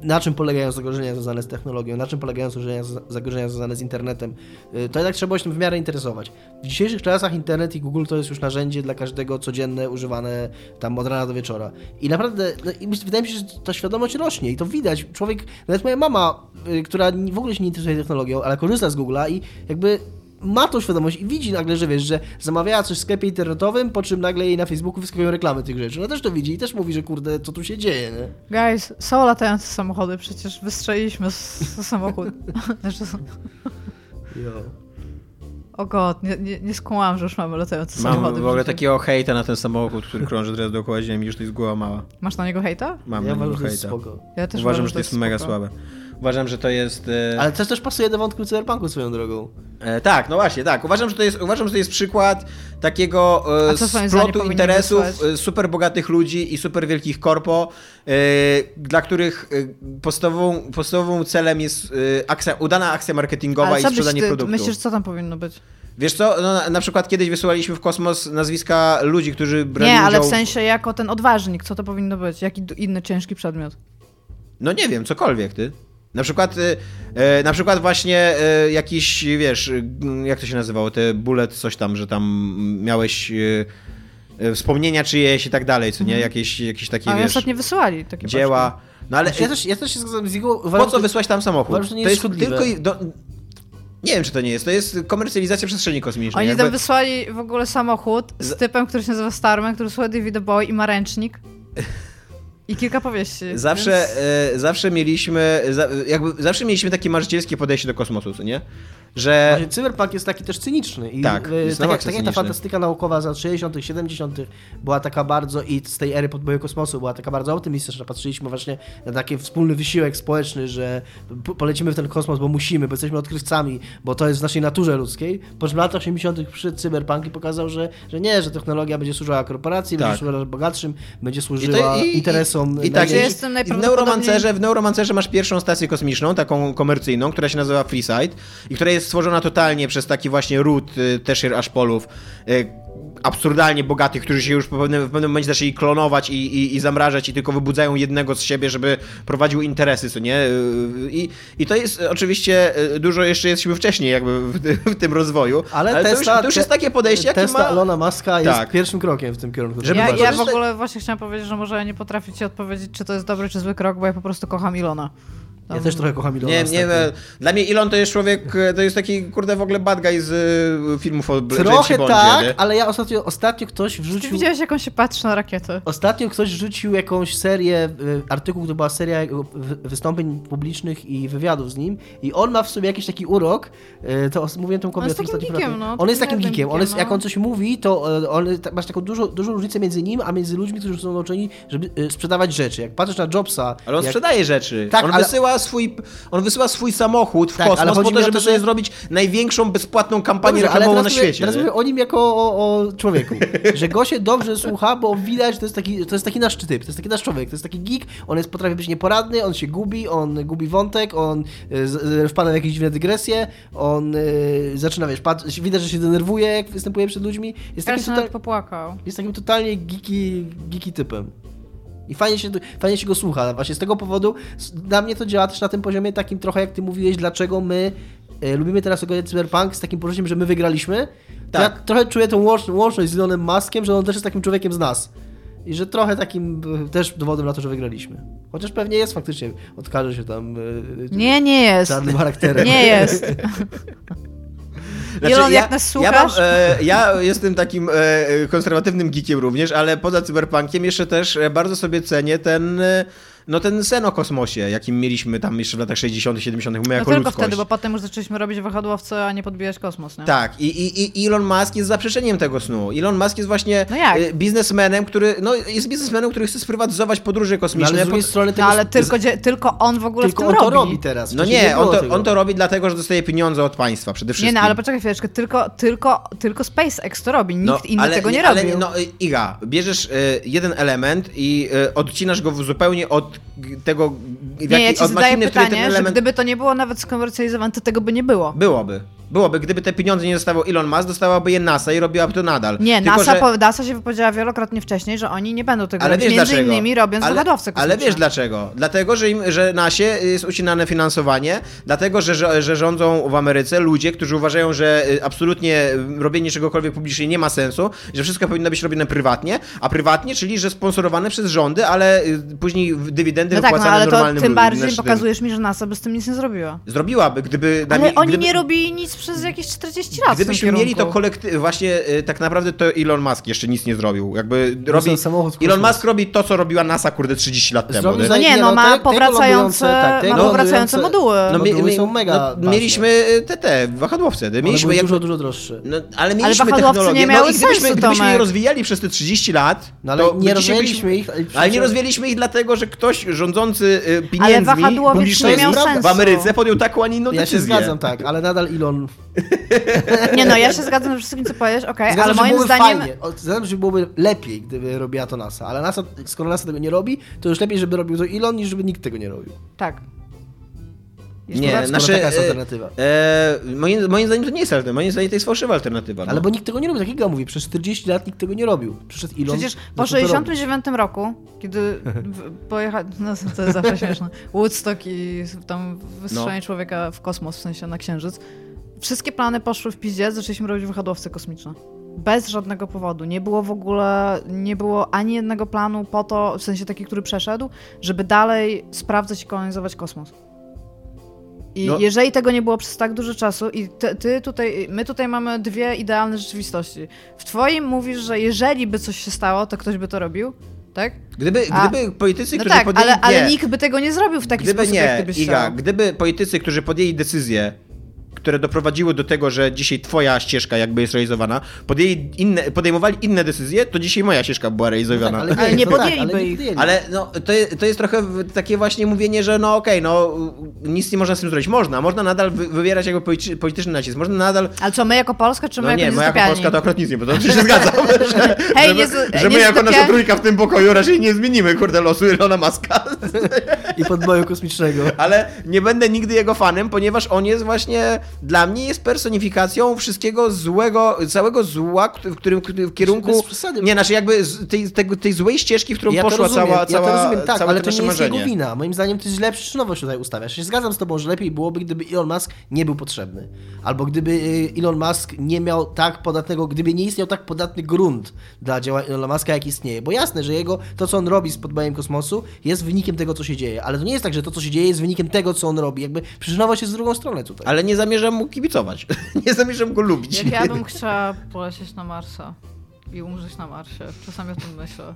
na czym polegają zagrożenia związane z technologią, na czym polegają zagrożenia, zagrożenia związane z internetem, y, to jednak trzeba się w miarę interesować. W dzisiejszych czasach internet i Google to jest już narzędzie dla każdego codzienne, używane tam od rana do wieczora. I naprawdę, no, i wydaje mi się, że ta świadomość rośnie i to widać. Człowiek, nawet moja mama, y, która w ogóle się nie interesuje technologią, ale korzysta z Google'a i jakby ma tą świadomość i widzi nagle, że wiesz, że zamawiała coś w sklepie internetowym, po czym nagle jej na Facebooku wyskakują reklamy tych rzeczy. Ona też to widzi i też mówi, że kurde, co tu się dzieje, nie? Guys, są latające samochody, przecież wystrzeliliśmy z, z samochód. Znaczy, Jo. o god, nie, nie, nie skłamałam, że już mamy latające Mam samochody. w ogóle takiego hejta na ten samochód, który krąży teraz dookoła Ziemi, że to jest głowa mała. Masz na niego hejta? Mam Ja na niego hejta. spoko. Ja też Uważam, uważam, że to jest mega słabe. Uważam, że to jest... E... Ale też też pasuje do wątku cyberpunku swoją drogą. E, tak, no właśnie, tak. Uważam, że to jest, uważam, że to jest przykład takiego e, splotu interesów wysłać? e, super bogatych ludzi i super wielkich korpo, e, dla których e, podstawową, podstawową celem jest e, akcja, udana akcja marketingowa Ale i sprzedanie ty, produktu. myślisz, co tam powinno być? Wiesz co, no, na, na przykład kiedyś wysyłaliśmy w kosmos nazwiska ludzi, którzy brali Nie, ale w sensie jako ten odważnik, co to powinno być? Jaki inny ciężki przedmiot? No nie wiem, cokolwiek ty. Na przykład, y, e, na przykład właśnie e, jakiś, wiesz, y, jak to się nazywało, te bullet, coś tam, że tam miałeś y, y, wspomnienia czyjeś i tak dalej, co nie? Jakieś, jakieś takie, A wiesz, ostatnio wysłali takie dzieła. No ale ja, też, ja też się zgadzam z jego... po co wysłać tam samochód? uważam, to nie jest szkodliwe. tylko i... Do, nie wiem, czy to nie jest. To jest komercjalizacja przestrzeni kosmicznej. Oni Jakby- tam wysłali w ogóle samochód z Z- typem, który się nazywa Starman, który słucha David Bowie i ma ręcznik. I kilka powieści. Zawsze, więc... e, zawsze mieliśmy, za, jakby, zawsze mieliśmy takie marzycielskie podejście do kosmosu, co nie? Że Właśnie cyberpunk jest taki też cyniczny. I Tak, e, jest tak, jak, tak jak ta fantastyka naukowa z lat 60., 70. była taka bardzo, i z tej ery podboju kosmosu była taka bardzo optymistyczna. Patrzyliśmy właśnie na taki wspólny wysiłek społeczny, że po- polecimy w ten kosmos, bo musimy, bo jesteśmy odkrywcami, bo to jest w naszej naturze ludzkiej. Po czym w latach 80. przyszedł cyberpunk i pokazał, że, że nie, że technologia będzie służyła korporacji, Tak. będzie służyła bogatszym, będzie I, służyła interesom. i, i tak, Gdzie i, jestem i w Neuromancerze, w Neuromancerze masz pierwszą stację kosmiczną, taką komercyjną, która się nazywa Freeside i która jest stworzona totalnie przez taki właśnie ród y, Tesher Ashpolów, y, absurdalnie bogatych, którzy się już po pewnym, w pewnym momencie zaczęli klonować i, i, i zamrażać i tylko wybudzają jednego z siebie, żeby prowadził interesy, co nie? Y, I, i to jest oczywiście, dużo jeszcze jesteśmy wcześniej jakby w, w tym rozwoju, Ale, to, Tesla, już, to już jest takie podejście, jakie Tesla ma... Elona Muska jest Tak. pierwszym krokiem w tym kierunku. Żeby Ja, ja w ogóle właśnie chciałam powiedzieć, że może ja nie potrafię ci odpowiedzieć, czy to jest dobry czy zły krok, bo ja po prostu kocham Ilona. Ja też trochę kocham Elona Nie, nie, e, dla mnie Elon to jest człowiek, e, to jest taki, kurde, w ogóle bad guy z e, filmów o Trochę Bondzie, tak, nie? ale ja ostatnio, ostatnio ktoś Ty wrzucił... widziałeś, jak on się patrzy na rakietę? Ostatnio ktoś rzucił jakąś serię, y, artykuł, to była seria wystąpień publicznych i wywiadów z nim i on ma w sobie jakiś taki urok, to mówiłem tą kobietę jest takim geekiem, no, On jest takim geekiem, on jest, jak on coś mówi, to on, masz taką dużo, dużą różnicę między nim, a między ludźmi, którzy są nauczeni, żeby sprzedawać rzeczy. Jak patrzysz na Jobsa... Ale on jak, sprzedaje rzeczy. Tak, on, ale- wysyła swój, on wysyła swój samochód w Tak, ale kosmos po to, żeby to, sobie że- zrobić największą bezpłatną kampanię Dobrze, reklamową na świecie. Teraz mówię o nim jako o, o człowieku. że go się dobrze słucha, bo widać, to jest, taki, to jest taki nasz typ, to jest taki nasz człowiek, to jest taki geek, on jest, potrafi być nieporadny, on się gubi, on gubi wątek, on y, y, wpada w jakieś dziwne dygresje, on y, zaczyna, wiesz, pat, widać, że się denerwuje, jak występuje przed ludźmi. Jest Teraz takim, total, popłakał. jest takim totalnie geeki, geeki typem. I fajnie się, fajnie się go słucha. Właśnie z tego powodu dla mnie to działa też na tym poziomie takim trochę, jak ty mówiłeś, dlaczego my e, lubimy teraz oglądać Cyberpunk z takim poczuciem, że my wygraliśmy. Tak. Ja trochę czuję tą łącz, łączność z Elonem Muskiem, że on też jest takim człowiekiem z nas. I że trochę takim e, też dowodem na to, że wygraliśmy. Chociaż pewnie jest faktycznie, odkaże się tam e, Nie, nie jest. czarnym charakterem. Nie jest. Elon, jak nas Znaczy, ja, mam, e, ja jestem takim e, konserwatywnym geekiem również, ale poza cyberpunkiem jeszcze też bardzo sobie cenię ten, e, no ten sen o kosmosie, jakim mieliśmy tam jeszcze w latach 60., 70., my No jako tylko ludzkość. wtedy, bo potem już zaczęliśmy robić wahadłowce, a nie podbijać kosmos, nie? Tak, i, i, i Elon Musk jest zaprzeczeniem tego snu. Elon Musk jest właśnie No jak? e, biznesmenem, który, no jest biznesmenem, który chce sprywatyzować podróże No, kosmiczne. ale z drugiej pod- strony No tego, ale tylko, dzie- tylko on w ogóle tylko w on tym to robi. robi teraz. No nie, on to, tego. on to robi dlatego, że dostaje pieniądze od państwa przede wszystkim. Nie no, ale poczekaj chwileczkę, tylko, tylko, tylko SpaceX to robi, nikt No, inny ale tego nie, ale, robił. No, y, Iga, bierzesz y, jeden element i y, odcinasz go w- zupełnie od tego, w nie, ja jaki- ci zadaję pytanie, że element... gdyby to nie było nawet skomercjalizowane, to tego by nie było. Byłoby. Byłoby, gdyby te pieniądze nie dostawał Elon Musk, dostałaby je NASA i robiłaby to nadal. Nie, Tylko, NASA, że- po, NASA się wypowiedziała wielokrotnie wcześniej, że oni nie będą tego Ale robić, wiesz między dlaczego? innymi robiąc ale, wahadłowce ale wiesz dlaczego? Dlatego, że, im, że nasie jest ucinane finansowanie, dlatego, że, że, że rządzą w Ameryce ludzie, którzy uważają, że y, absolutnie y, robienie czegokolwiek publicznie nie ma sensu, że wszystko powinno być robione prywatnie, a prywatnie, czyli że sponsorowane przez rządy, ale y, później dywidendy No tak, no wypłacane ale to normalnym tym bardziej pokazujesz mi, że NASA by z tym nic nie zrobiła. Zrobiłaby, gdyby... Ale nami- oni gdyby, nie robili nic przez jakieś 40 lat Gdybyśmy mieli to kolektyw, właśnie y, tak naprawdę to Elon Musk jeszcze nic nie zrobił. Jakby robi, Elon. Musk robi to, co robiła NASA, kurde, 30 lat temu. Zrobił nie? No nie, no no, ma powracające, tak, ma powracające moduły. No, mi, Moduły mi, są mega no, mieliśmy y, te, te wahadłowce. Mieliśmy były jak, dużo, dużo droższe. no, ale mieliśmy technologię. nie no, miały i gdybyśmy, sensu, gdybyśmy je rozwijali przez te 30 lat, No ale to nie rozwijaliśmy ich. ale nie rozwijaliśmy ich dlatego, że ktoś rządzący y, pieniędzmi publicznymi w. Ameryce podjął taką, a nie inną Ja się decyzję. zgadzam, tak, ale nadal Elon... Nie no, ja się zgadzam ze wszystkim, co powiesz, okej, Zgadzam, ale moim zdaniem... fajnie. Zgadzam, się, że byłoby lepiej, gdyby robiła to NASA, ale NASA, skoro NASA tego nie robi, to już lepiej, żeby robił to Elon, niż żeby nikt tego nie robił. Tak. Jest Nie, Skoro znaczy, taka jest e, alternatywa. E, moim, moim zdaniem to nie jest alternatywa. Moim zdaniem to jest fałszywa alternatywa. No. Ale bo nikt tego nie robił, takiego mówię, przez 40 lat nikt tego nie robił. Przyszedł Elon, Przecież po zaczął to robić. 69 roku, kiedy pojechać, no to jest zawsze śmieszne, Woodstock i tam wystrzelenie No. człowieka w kosmos, w sensie na księżyc, wszystkie plany poszły w piździe, zaczęliśmy robić wychodowce kosmiczne. Bez żadnego powodu. Nie było w ogóle, nie było ani jednego planu po to, w sensie taki, który przeszedł, żeby dalej sprawdzać i kolonizować kosmos. I No. jeżeli tego nie było przez tak dużo czasu i ty, ty tutaj, my tutaj mamy dwie idealne rzeczywistości. W twoim mówisz, że jeżeli by coś się stało, to ktoś by to robił, tak? Gdyby, A- gdyby politycy, No którzy tak, podjęli... ale, ale nie. nikt by tego nie zrobił w taki Gdyby sposób, jak ty nie, byś Iga, chciał. gdyby politycy, którzy podjęli decyzje, które doprowadziły do tego, że dzisiaj twoja ścieżka jakby jest realizowana, podjęli inne, podejmowali inne decyzje, to dzisiaj moja ścieżka była realizowana. No tak, Ale nie no tak, podjęliby ale nie ich. podjęli. Ale no, to, je- to jest trochę takie właśnie mówienie, że no okej, no nic nie można z tym zrobić. Można, można nadal wy, wywierać jakby polity- polityczny nacisk, można nadal... Ale co, my jako Polska, czy my No jako nie, my jako? Polska to akurat nic nie, bo to się zgadzam, że, Hej, że, my, nie że my nie jako nasza trójka w tym pokoju raczej nie zmienimy, kurde, losu Ilona Maska. I podboju kosmicznego. Ale nie będę nigdy jego fanem, ponieważ on jest właśnie, dla mnie jest personifikacją wszystkiego złego, całego zła, w którym w kierunku... Przesady. Nie, znaczy jakby tej, tego, tej złej ścieżki, w którą Ja poszła rozumiem, cała, ja cała, to rozumiem, tak, ale to nie jest marzenie. jego wina. Moim zdaniem to jest źle przyczynowo się tutaj ustawiasz. Ja się zgadzam z tobą, że lepiej byłoby, gdyby Elon Musk nie był potrzebny. Albo gdyby y, Elon Musk nie miał tak podatnego, gdyby nie istniał tak podatny grunt dla działań Elona Muska, jak istnieje. Bo jasne, że jego, to co on robi z podbojem kosmosu jest wynikiem tego, co się dzieje. Ale to nie jest tak, że to, co się dzieje jest wynikiem tego, co on robi. Jakby przyczynowo się z drugą stronę tutaj. Ale nie zamierzam mu kibicować. nie zamierzam go lubić. Jak ja bym chciała polecieć na Marsa i umrzeć na Marsie, czasami o tym myślę.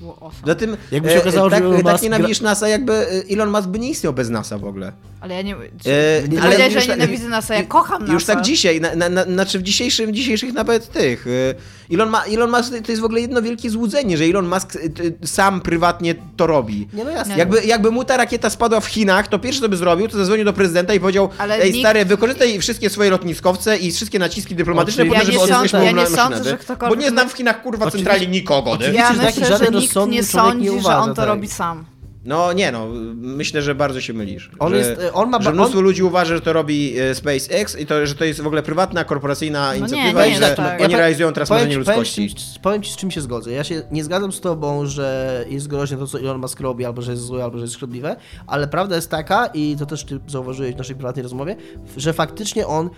Było awesome. Za tym, Jakby się okazało, tak, że Elon tak Musk nienawidzisz NASA, jakby e, Elon Musk by nie istniał bez NASA w ogóle. Ale ja nie... E, Ty ale powiedziałeś, już że tak- nienawidzę NASA, ja kocham NASA. Już tak dzisiaj, na, na, na, znaczy w dzisiejszym, dzisiejszych nawet tych. y, Elon, Ma, Elon Musk to jest w ogóle jedno wielkie złudzenie, że Elon Musk y, sam prywatnie to robi. Nie, no jasne. Jakby, jakby mu ta rakieta spadła w Chinach, to pierwsze co by zrobił, to zadzwonił do prezydenta i powiedział Ale ej nikt- stary, wykorzystaj wszystkie swoje lotniskowce i wszystkie naciski dyplomatyczne, po to, żeby odzyskać moją ja nie sądzę, że ktokolwiek- Bo nie znam w Chinach kurwa centralnie nikogo. Ja myślę, że żaden nikt nie sądzi, nie że on to tak. robi sam. No nie no, myślę, że bardzo się mylisz. On że, jest- on ma- że on- mnóstwo ludzi uważa, że to robi e, SpaceX i to, że to jest w ogóle prywatna, korporacyjna nie, inicjatywa nie i jest że tak. oni Ja realizują teraz powiem marzenie ci- powiem ludzkości. ci- Powiem ci, z czym się zgodzę. Ja się nie zgadzam z tobą, że jest groźne to, co Elon Musk robi, albo że jest złe, albo że jest szkodliwe, ale prawda jest taka, i to też ty zauważyłeś w naszej prywatnej rozmowie, że faktycznie on,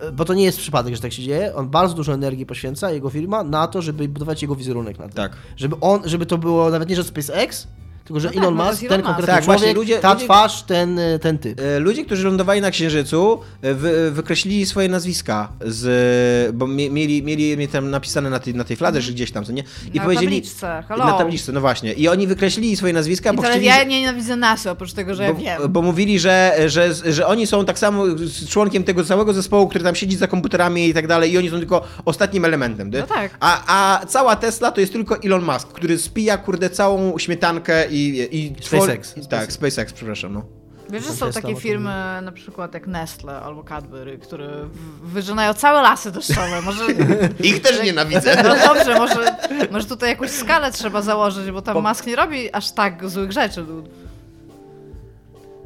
e, bo to nie jest przypadek, że tak się dzieje, on bardzo dużo energii poświęca, jego firma, na to, żeby budować jego wizerunek na tym. Tak. Żeby on, żeby to było nawet nie, że SpaceX, tylko że No tak, Elon to Musk, Elon ten Musk. konkretny Tak, właśnie, człowiek, ludzie- ta ludzie- twarz, ten, e, ten typ. E, Ludzie, którzy lądowali na Księżycu, e, wy, wykreślili swoje nazwiska, z, bo mie- mieli, mieli je tam napisane na tej, na tej fladze, czy gdzieś tam, co nie? I Na powiedzieli... tabliczce, hello. Na tabliczce, no właśnie. I oni wykreślili swoje nazwiska, I bo chcieli... ja nie nienawidzę NASA, oprócz tego, że ja bo, wiem. bo mówili, że, że, że oni są tak samo z członkiem tego całego zespołu, który tam siedzi za komputerami i tak dalej, i oni są tylko ostatnim elementem. No tak. A, a cała Tesla to jest tylko Elon Musk, który spija, kurde, całą śmietankę i. i SpaceX. twor- Tak, SpaceX, przepraszam. No. Wiesz, że są takie to firmy, na przykład jak Nestle albo Cadbury, które wyżynają całe lasy deszczowe. Może... Ich też nienawidzę. No dobrze, może, może tutaj jakąś skalę trzeba założyć, bo tam Musk nie robi aż tak złych rzeczy.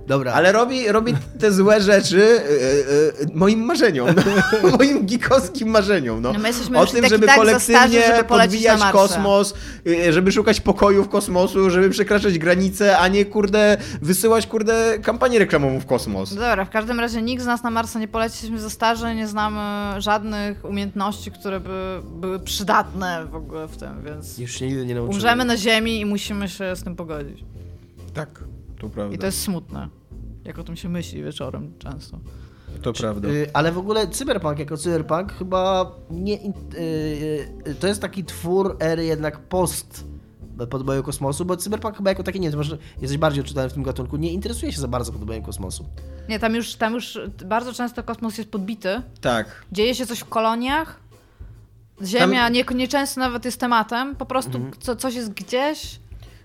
Dobra. Ale robi, robi te złe rzeczy e, e, moim marzeniom. moim geekowskim marzeniom. No. No my jesteśmy o tym, tak żeby tak kolektywnie starzy, żeby podbijać kosmos, e, żeby szukać pokojów kosmosu, żeby przekraczać granice, a nie kurde wysyłać kurde kampanię reklamową w kosmos. No Dobra, w każdym razie nikt z nas na Marsa nie poleci, jesteśmy za starzy, nie znamy żadnych umiejętności, które by były przydatne w ogóle w tym, więc Już się nigdy nie nauczyłem. umrzemy na Ziemi i musimy się z tym pogodzić. Tak, to prawda. I to jest smutne, jak o tym się myśli wieczorem często. to prawda. Y, Ale w ogóle Cyberpunk jako Cyberpunk chyba nie. in- y, y, To jest taki twór ery jednak post podboju kosmosu, bo Cyberpunk chyba jako taki nie, ty masz, jesteś bardziej odczytany w tym gatunku, nie interesuje się za bardzo podbojem kosmosu. Nie, tam już, tam już bardzo często kosmos jest podbity, Tak. dzieje się coś w koloniach, Ziemia nie, nieczęsto nawet jest tematem, po prostu Mhm. co, coś jest gdzieś,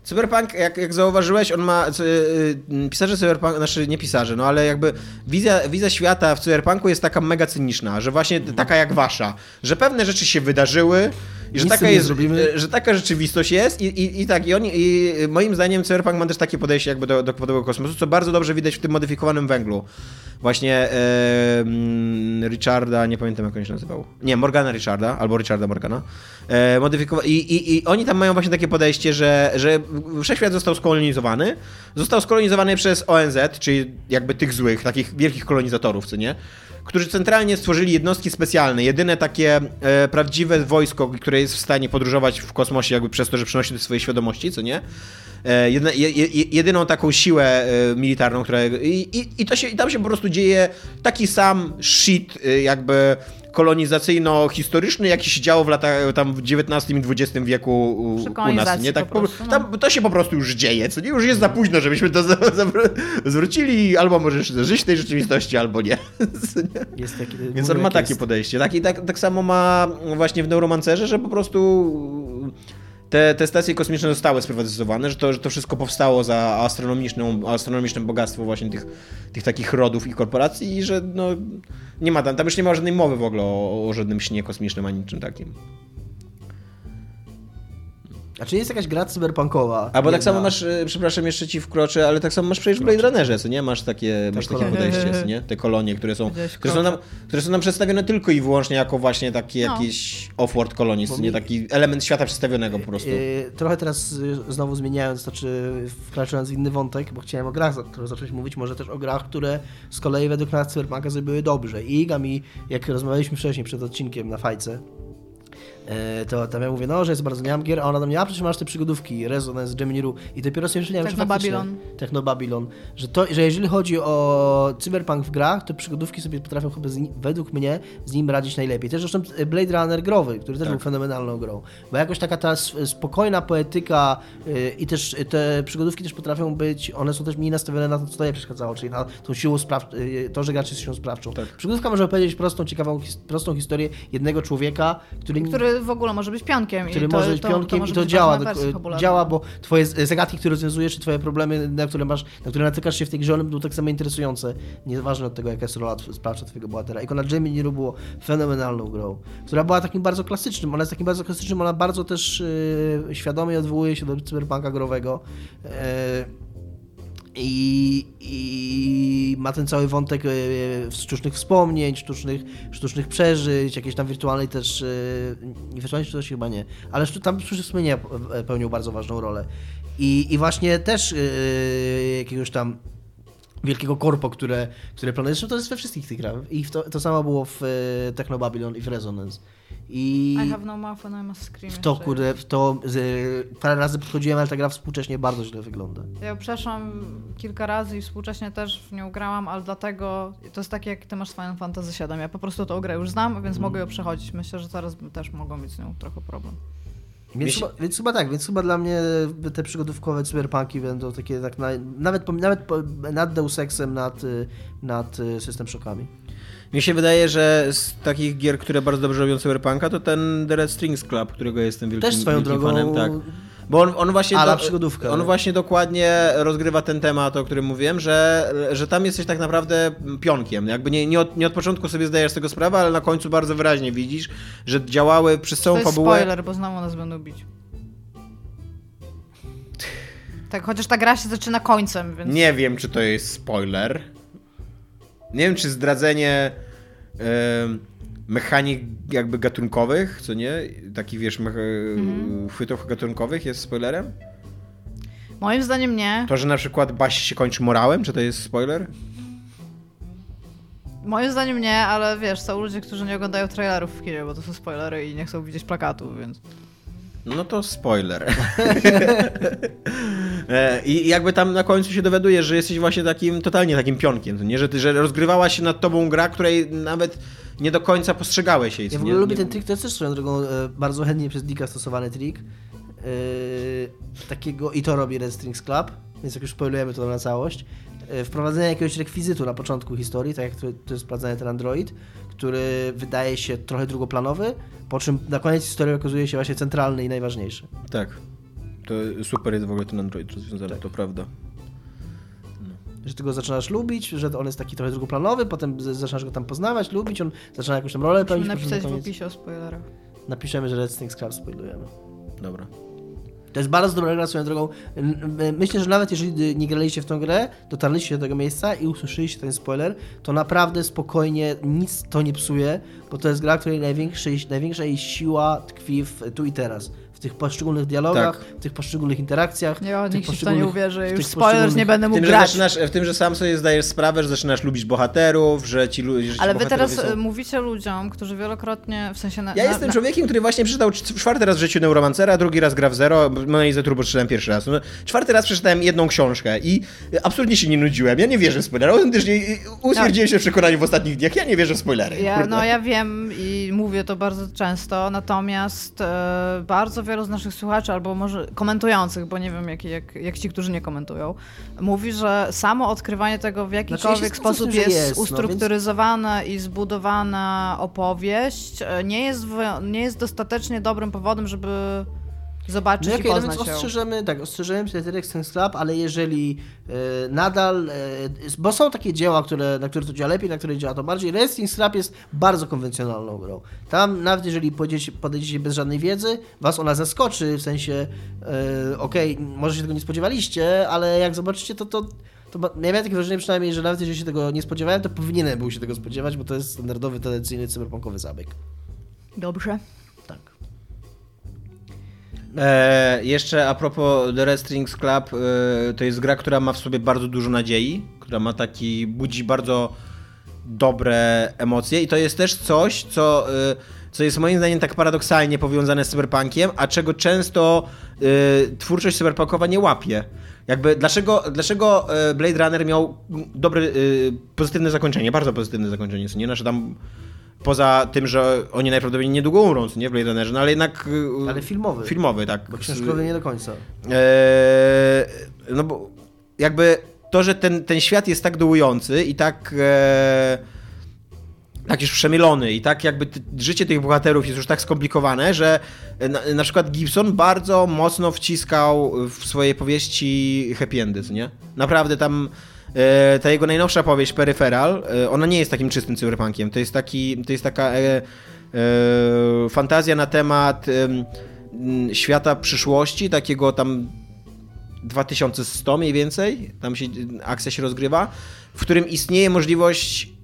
Cyberpunk, jak, jak zauważyłeś, on ma. c- y, Pisarze Cyberpunk, znaczy nie pisarze, no ale jakby wizja, wizja świata w Cyberpunku jest taka mega cyniczna, że właśnie taka jak wasza, że pewne rzeczy się wydarzyły i że Nic taka, jest, y, że taka rzeczywistość jest i, i, i tak, i, oni, i moim zdaniem Cyberpunk ma też takie podejście jakby do, do kosmosu, co bardzo dobrze widać w tym modyfikowanym węglu. Właśnie e, Richarda, nie pamiętam jak on się nazywał. Nie, Morgana Richarda, albo Richarda Morgana. E, modyfikowa- i, i, I oni tam mają właśnie takie podejście, że, że wszechświat został skolonizowany. Został skolonizowany przez ONZ, czyli jakby tych złych, takich wielkich kolonizatorów, co nie? Którzy centralnie stworzyli jednostki specjalne, jedyne takie e, prawdziwe wojsko, które jest w stanie podróżować w kosmosie jakby przez to, że przynosi do swojej świadomości, co nie? E, je, jedyną taką siłę e, militarną, która. I, i, i, to się, I tam się po prostu dzieje taki sam shit, e, jakby kolonizacyjno-historyczny, jaki się działo w latach tam w XIX i XX wieku u, u nas. Nie? Tak, po prostu, no. tam, to się po prostu już dzieje, co nie? Już jest za późno, żebyśmy to zwrócili, albo możesz żyć w tej rzeczywistości, albo nie. Jest taki, Więc on ma takie jest. podejście. Tak, I tak, tak samo ma właśnie w Neuromancerze, że po prostu te, te stacje kosmiczne zostały sprywatyzowane, że to, że to wszystko powstało za astronomiczną, astronomiczne bogactwo właśnie tych, tych takich rodów i korporacji i że no, nie ma tam, tam już nie ma żadnej mowy w ogóle o, o żadnym śnie kosmicznym ani niczym takim. A czy jest jakaś gra cyberpunkowa? Albo tak Jedna? samo masz, e, przepraszam, jeszcze ci wkroczę, ale tak samo masz przecież w Blade Runnerze, co nie? Masz takie, masz takie kolonie. podejście, co nie? Te kolonie, które są, które są, nam, które są nam przedstawione tylko i wyłącznie jako właśnie takie No. jakieś off-world colonies, Bo co nie? Taki element świata przedstawionego po prostu. Yy, trochę teraz y, znowu zmieniając, znaczy wkraczając w inny wątek, bo chciałem o grach które zacząć mówić, może też o grach, które z kolei według nas Cyberpunka zrobiły dobrze. I Iga mi, jak rozmawialiśmy wcześniej przed odcinkiem na fajce, to tam ja mówię, no, że jest bardzo nie gier, a ona do mnie, a przecież masz te przygodówki, Resonance, Gemini.ru i dopiero sobie że Techno Babylon. Techno Babylon, że, to, że jeżeli chodzi o cyberpunk w grach, to przygodówki sobie potrafią chyba według mnie z nim radzić najlepiej. Też zresztą Blade Runner growy, który też Tak. był fenomenalną grą. Bo jakoś taka ta spokojna poetyka y, i też te przygodówki też potrafią być, one są też mniej nastawione na to, co to je przeszkadzało, czyli na tą siłą spraw, to, że gracze jest siłą sprawczą. Tak. Przygodówka może opowiedzieć prostą, ciekawą, his- prostą historię jednego człowieka, który... który w ogóle może być pionkiem. który to, może być to, pionkiem i to działa, wersja dok- fabularna. działa, bo twoje zagadki, które rozwiązujesz, czy twoje problemy, na które masz, na które natykasz się w tej grze, one będą tak samo interesujące, niezależnie od tego, jaka jest rola sprawcza twojego bohatera. I Konrad Jamie Niru było fenomenalną grą, która była takim bardzo klasycznym, ona jest takim bardzo klasycznym, ona bardzo też yy, świadomie odwołuje się do cyberpunka growego. Yy, i, I ma ten cały wątek e, sztucznych wspomnień, sztucznych, sztucznych przeżyć, jakiejś tam wirtualnej też. e, Nie wirtualnej się chyba nie, ale tam sztuczne wspomnienia e, pełnią bardzo ważną rolę. I, i właśnie też jakiegoś tam wielkiego korpo, które, które planuje. Zresztą to jest we wszystkich tych grach. I to, to samo było w e, Techno Babylon i w Resonance. I I have no mouth and I must scream. w to, kurde, w to z, parę razy podchodziłem, ale ta gra współcześnie bardzo źle wygląda. Ja przeszłam kilka razy i współcześnie też w nią grałam, ale dlatego to jest tak jak ty masz Final Fantasy VII. Ja po prostu tą grę już znam, więc mogę ją przechodzić. Myślę, że teraz bym też mogła mieć z nią trochę problem. Więc, chyba, więc chyba tak, więc chyba dla mnie te przygodówkowe cyberpunki będą takie tak na, nawet, nawet nad Deus Exem, nad, y, nad y, System Shockami. Mi się wydaje, że z takich gier, które bardzo dobrze robią Cyberpunka, to ten The Red Strings Club, którego jestem wielkim, Też swoją wielkim drogą fanem. Tak. Bo on, on właśnie. Ala do- przygodówka. On właśnie dokładnie rozgrywa ten temat, o którym mówiłem, że, że tam jesteś tak naprawdę pionkiem. Jakby nie, nie, od, nie od początku sobie zdajesz z tego sprawę, ale na końcu bardzo wyraźnie widzisz, że działały przez To całą jest fabułę. spoiler, bo znowu nas będą bić. Tak, chociaż ta gra się zaczyna końcem, więc... Nie wiem, czy to jest spoiler. Nie wiem, czy zdradzenie em, mechanik jakby gatunkowych, co nie? Takich, wiesz, Mhm. chwytów gatunkowych jest spoilerem? Moim zdaniem nie. To, że na przykład Baś się kończy morałem, czy to jest spoiler? Moim zdaniem nie, ale wiesz, są ludzie, którzy nie oglądają trailerów w kinie, bo to są spoilery i nie chcą widzieć plakatów, więc... No to spoiler. E, I jakby tam na końcu się dowiadujesz, że jesteś właśnie takim, totalnie takim pionkiem, to nie? Że, ty, że rozgrywała się nad tobą gra, której nawet nie do końca postrzegałeś jej. Ja w nie? ogóle lubię Nie- ten trik, to jest też swoją drogą e, bardzo chętnie przez Dicka stosowany trik. E, takiego, i to robi Red Strings Club, więc jak już spoilujemy to na całość. E, wprowadzenie jakiegoś rekwizytu na początku historii, tak jak to, to jest wprowadzany ten Android, który wydaje się trochę drugoplanowy, po czym na koniec historii okazuje się właśnie centralny i najważniejszy. Tak. To super jest w ogóle ten Android rozwiązany, Tak. to prawda. Że ty go zaczynasz lubić, że on jest taki trochę drugoplanowy, potem zaczynasz go tam poznawać, lubić, on zaczyna jakąś tam rolę Musimy pełnić. napisać na w opisie o spoilerach. Napiszemy, że Red Strings Club spoilujemy. Dobra. To jest bardzo dobra gra swoją drogą. Myślę, że nawet jeżeli nie graliście w tą grę, dotarliście do tego miejsca i usłyszeliście ten spoiler, to naprawdę spokojnie nic to nie psuje, bo to jest gra, której największej, największa jej siła tkwi w tu i teraz. W tych poszczególnych dialogach, w tych poszczególnych interakcjach. Nie, w tych nikt się w to nie uwierzy. w Już spoilers nie będę W mógł tym, że grać. zaczynasz, w tym, że sam sobie zdajesz sprawę, że zaczynasz lubić bohaterów, że ci ludzie. Ale wy teraz e, mówicie ludziom, którzy wielokrotnie, w sensie na, Ja na, jestem na, człowiekiem, który właśnie przeczytał cz- czwarty raz w życiu Neuromancera, drugi raz gra w Zero, Monaliza Turbo przeczytałem pierwszy raz. No, czwarty raz przeczytałem jedną książkę i absolutnie się nie nudziłem. Ja nie wierzę w spoilery. Autentycznie utwierdziłem się w przekonaniu w ostatnich dniach. Ja nie wierzę w spoilery. Ja, no ja wiem i mówię to bardzo często, natomiast e, bardzo wielu z naszych słuchaczy, albo może komentujących, bo nie wiem jak, jak, jak ci, którzy nie komentują, mówi, że samo odkrywanie tego w jakikolwiek Znaczy, ja się zgadzam z sposób jest, jest, no, więc- ustrukturyzowana i zbudowana opowieść, e, nie jest, w- nie jest dostatecznie dobrym powodem, żeby zobaczyć No i no poznać więc ją. ostrzeżemy, tak, ostrzeżemy się Red Strings Club, ale jeżeli e, nadal, e, bo są takie dzieła, które, na które to działa lepiej, na które działa to bardziej, Red Strings Club jest bardzo konwencjonalną grą. Tam nawet jeżeli podejdziecie, podejdziecie bez żadnej wiedzy, was ona zaskoczy, w sensie, e, okej, może się tego nie spodziewaliście, ale jak zobaczycie, to to to ja miałem takie wrażenie przynajmniej, że nawet jeżeli się tego nie spodziewałem, to powinienem był się tego spodziewać, bo to jest standardowy, tradycyjny, cyberpunkowy zabieg. Dobrze. E, jeszcze a propos The Red Club, e, to jest gra, która ma w sobie bardzo dużo nadziei, która ma taki, budzi bardzo dobre emocje i to jest też coś, co, e, co jest moim zdaniem tak paradoksalnie powiązane z cyberpunkiem, a czego często e, twórczość cyberpunkowa nie łapie. Jakby dlaczego, dlaczego e, Blade Runner miał dobre, e, pozytywne zakończenie, bardzo pozytywne zakończenie, nie? Znaczy tam poza tym, że oni najprawdopodobniej niedługo umrą, nie, w Blade Runnerze, no ale jednak... e, Ale filmowy. Filmowy, tak. Bo książkowy nie do końca. Eee, no bo jakby to, że ten, ten świat jest tak dołujący i tak e, tak już przemielony i tak jakby życie tych bohaterów jest już tak skomplikowane, że na, na przykład Gibson bardzo mocno wciskał w swojej powieści happy endy, nie? Naprawdę tam ta jego najnowsza powieść Peripheral, e, ona nie jest takim czystym cyberpunkiem, to jest taki, to jest taka e, e, fantazja na temat świata przyszłości, takiego tam 2100 mniej więcej, tam się akcja się rozgrywa, w którym istnieje możliwość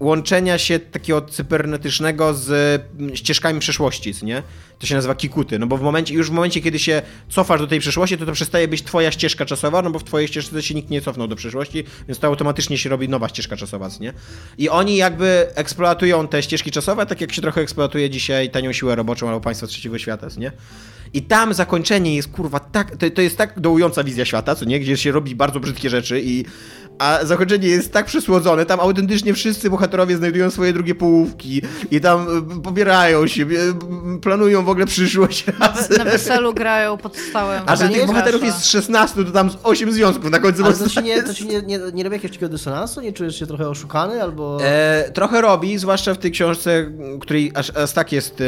łączenia się takiego cybernetycznego z mm, ścieżkami przeszłości, nie? To się nazywa kikuty, no bo w momencie, już w momencie, kiedy się cofasz do tej przeszłości, to to przestaje być twoja ścieżka czasowa, no bo w twojej ścieżce się nikt nie cofnął do przeszłości, więc to automatycznie się robi nowa ścieżka czasowa, nie? I oni jakby eksploatują te ścieżki czasowe, tak jak się trochę eksploatuje dzisiaj tanią siłę roboczą albo państwa trzeciego świata, nie? I tam zakończenie jest kurwa tak, to, to jest tak dołująca wizja świata, co nie? Gdzie się robi bardzo brzydkie rzeczy i a zakończenie jest tak przysłodzone, tam autentycznie wszyscy bohaterowie znajdują swoje drugie połówki i tam y, pobierają się, y, planują w ogóle przyszłość razem. Na weselu grają pod stałym. A że tych jest bohaterów jest 16, to tam z 8 związków na końcu Ale to ci nie, to ci nie, nie, nie robi jakiegoś takiego dysonansu? Nie czujesz się trochę oszukany albo... E, trochę robi, zwłaszcza w tej książce, której aż, aż tak jest e,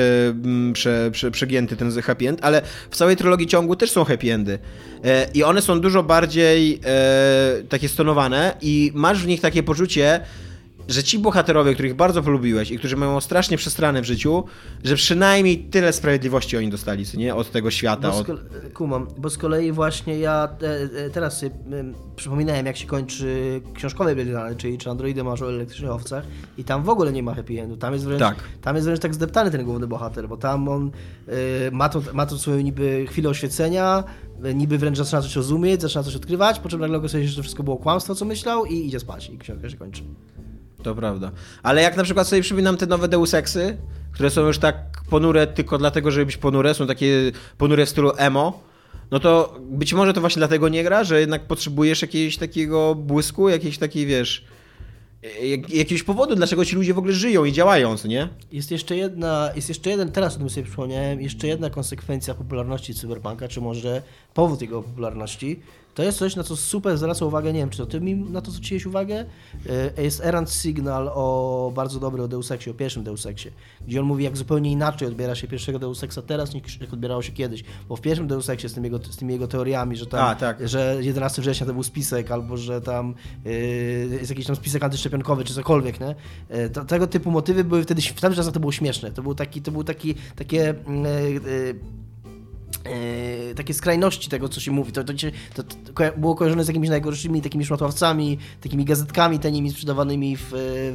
prze, prze, przegięty ten happy end, ale w całej trylogii ciągu też są happy endy. E, I one są dużo bardziej e, takie stonowane i masz w nich takie poczucie, że ci bohaterowie, których bardzo polubiłeś i którzy mają strasznie przestrane w życiu, że przynajmniej tyle sprawiedliwości oni dostali, co nie? Od tego świata. Bo Od... kumam, bo z kolei właśnie ja e, e, teraz sobie em, przypominałem, jak się kończy książkowe Runner, czyli czy androidy masz o elektrycznych owcach i tam w ogóle nie ma happy endu. Tam jest wręcz, Tak. tam jest wręcz tak zdeptany ten główny bohater, bo tam on e, ma, to, ma to swoją niby chwilę oświecenia, e, niby wręcz zaczyna coś rozumieć, zaczyna coś odkrywać, po czym nagle okazuje się, że to wszystko było kłamstwo, co myślał i idzie spać i książka się kończy. To prawda. Ale jak na przykład sobie przypominam te nowe Deus Exy, które są już tak ponure tylko dlatego, żeby być ponure, są takie ponure w stylu emo, no to być może to właśnie dlatego nie gra, że jednak potrzebujesz jakiegoś takiego błysku, jakiejś takiej, wiesz, jak, jakiegoś powodu, dlaczego ci ludzie w ogóle żyją i działają, nie? Jest jeszcze jedna, jest jeszcze jeden, teraz o tym sobie przypomniałem, jeszcze jedna konsekwencja popularności Cyberpunka, czy może powód jego popularności. To jest coś, na co super zwraca uwagę, nie wiem, czy to ty mi na to zwróciłeś uwagę? E, Jest Errant Signal o bardzo dobry o Deus Exie, o pierwszym Deus Exie, gdzie on mówi, jak zupełnie inaczej odbiera się pierwszego Deus Exa teraz, niż jak odbierało się kiedyś. Bo w pierwszym Deus Exie z, tym jego, z tymi jego teoriami, że tam, A, tak. że 11 września to był spisek, albo że tam yy, jest jakiś tam spisek antyszczepionkowy, czy cokolwiek, nie? Yy, To, tego typu motywy były wtedy, w tamtych czasach to było śmieszne. To był taki, to był taki, takie... Yy, yy, e, takie skrajności tego, co się mówi. To, to, to, to było kojarzone z jakimiś najgorszymi takimi szmatławcami, takimi gazetkami tanimi sprzedawanymi w...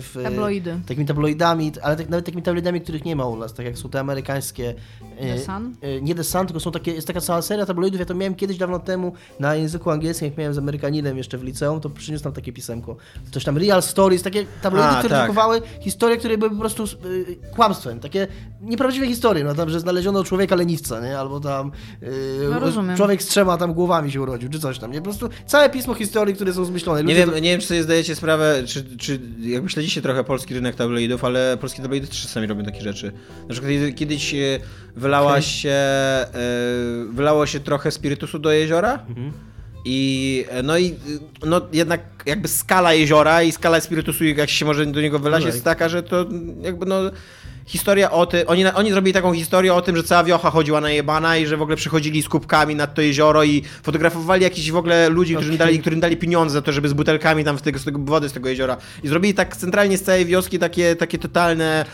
w Tabloidy. Takimi tabloidami, ale tak, nawet takimi tabloidami, których nie ma u nas, tak jak są te amerykańskie. e, The Sun? e, Nie The Sun, tylko są takie, jest taka cała seria tabloidów, ja to miałem kiedyś dawno temu na języku angielskim, jak miałem z Amerykaninem jeszcze w liceum, to przyniósł tam takie pisemko. Coś tam Real Stories, takie tabloidy, A, które tak. drukowały historie, które były po prostu kłamstwem, takie nieprawdziwe historie, no tam, że znaleziono człowieka leniwca, nie? Albo tam No, rozumiem. człowiek z trzema tam głowami się urodził, czy coś tam, nie? Po prostu całe pismo historii, które są zmyślone. Nie wiem, nie wiem, czy sobie zdajecie sprawę, czy, czy jakby śledzicie trochę polski rynek tabloidów, ale polskie tabloidy też czasami robią takie rzeczy. Na przykład kiedy- kiedyś e, wylała Okej. się, e, wylało się trochę spirytusu do jeziora i e, no i no jednak jakby skala jeziora i skala spirytusu, jak się może do niego wylać, No jest tak. taka, że to jakby no historia o tym, oni, oni zrobili taką historię o tym, że cała wiocha chodziła na jebana i że w ogóle przychodzili z kubkami nad to jezioro i fotografowali jakichś w ogóle ludzi, którym, Okej. dali, którym dali pieniądze za to, żeby z butelkami tam z tego, z tego wody z tego jeziora i zrobili tak centralnie z całej wioski takie, takie totalne,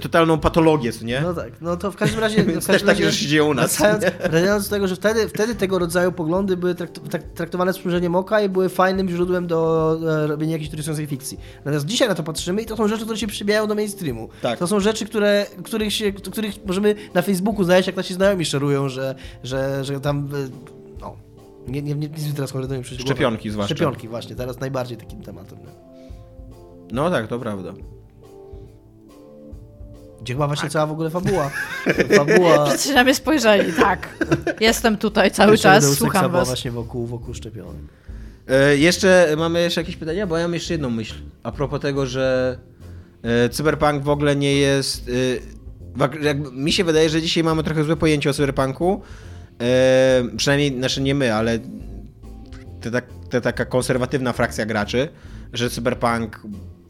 totalną patologię, nie? No tak, no to w każdym razie... w Więc każdym też takie razie rzeczy się dzieją u nas. Wracając, nie? do tego, że wtedy, wtedy tego rodzaju poglądy były trak- traktowane z przymrużeniem oka i były fajnym źródłem do e, robienia jakiejś interesującej fikcji. Natomiast dzisiaj na to patrzymy i to są rzeczy, które się przybijają do mainstreamu. Tak. To są rzeczy, które, których, się, których możemy na Facebooku znaleźć, jak nasi znajomi szerują, że, że, że tam... e, No, nie, nie, nie, mi teraz konkretnie nie przyjdzie. Szczepionki zwłaszcza. Szczepionki, właśnie, teraz najbardziej takim tematem. nie? No tak, to prawda. Gdzie chyba właśnie cała w ogóle fabuła. Fabuła... Wszyscy na mnie spojrzeli, tak. Jestem tutaj cały czas, słucham was. właśnie wokół, wokół szczepionek. E, jeszcze mamy jeszcze jakieś pytania, bo ja mam jeszcze jedną myśl. A propos tego, że e, cyberpunk w ogóle nie jest. E, jakby, mi się wydaje, że dzisiaj mamy trochę złe pojęcie o cyberpunku. E, przynajmniej, znaczy nie my, ale te, tak, te, taka konserwatywna frakcja graczy, że cyberpunk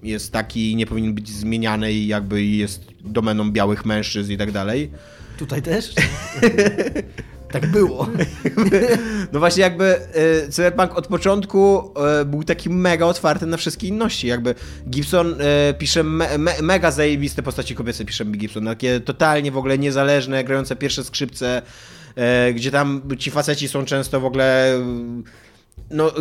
jest taki i nie powinien być zmieniany i jakby jest domeną białych mężczyzn i tak dalej. Tutaj też? tak było. No właśnie jakby e, Cyberpunk od początku e, był taki mega otwarty na wszystkie inności. Jakby Gibson e, pisze me, me, mega zajebiste postaci kobiece, pisze Gibson. Takie totalnie w ogóle niezależne, grające pierwsze skrzypce, gdzie tam ci faceci są często w ogóle no,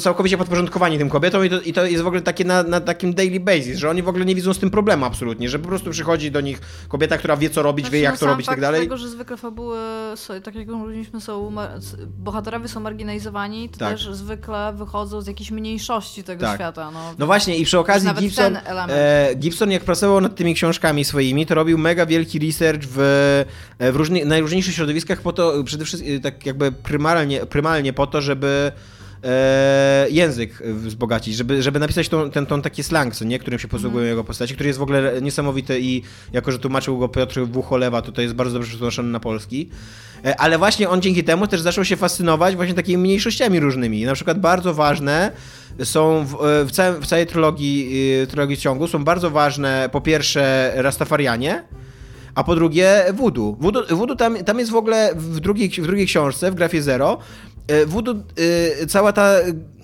całkowicie podporządkowani tym kobietom i to, i to jest w ogóle takie na, na takim daily basis, że oni w ogóle nie widzą z tym problemu absolutnie, że po prostu przychodzi do nich kobieta, która wie co robić, wie Znaczy, jak no to robić i tak dalej. tego, że zwykle fabuły, są, tak jak mówiliśmy, są, bohaterowie są marginalizowani, to Tak. też zwykle wychodzą z jakiejś mniejszości tego Tak. świata. No, No właśnie i przy okazji Gibson, e, Gibson jak pracował nad tymi książkami swoimi, to robił mega wielki research w, e, w różni, najróżniejszych środowiskach po to, przede wszystkim tak jakby prymalnie, prymalnie po to, żeby e, język wzbogacić, żeby, żeby napisać tą, ten, tą taki slang, co nie, którym się posługują jego postaci, który jest w ogóle niesamowity i jako, że tłumaczył go Piotr Wucholewa, to to jest bardzo dobrze przetłumaczony na polski. E, Ale właśnie on dzięki temu też zaczął się fascynować właśnie takimi mniejszościami różnymi. Na przykład bardzo ważne są w, e, w, całym, w całej trylogii, y, trylogii ciągu są bardzo ważne po pierwsze Rastafarianie, a po drugie voodoo. Voodoo, voodoo tam, tam jest w ogóle w drugiej, w drugiej książce, w grafie Zero, e, voodoo, y, cała ta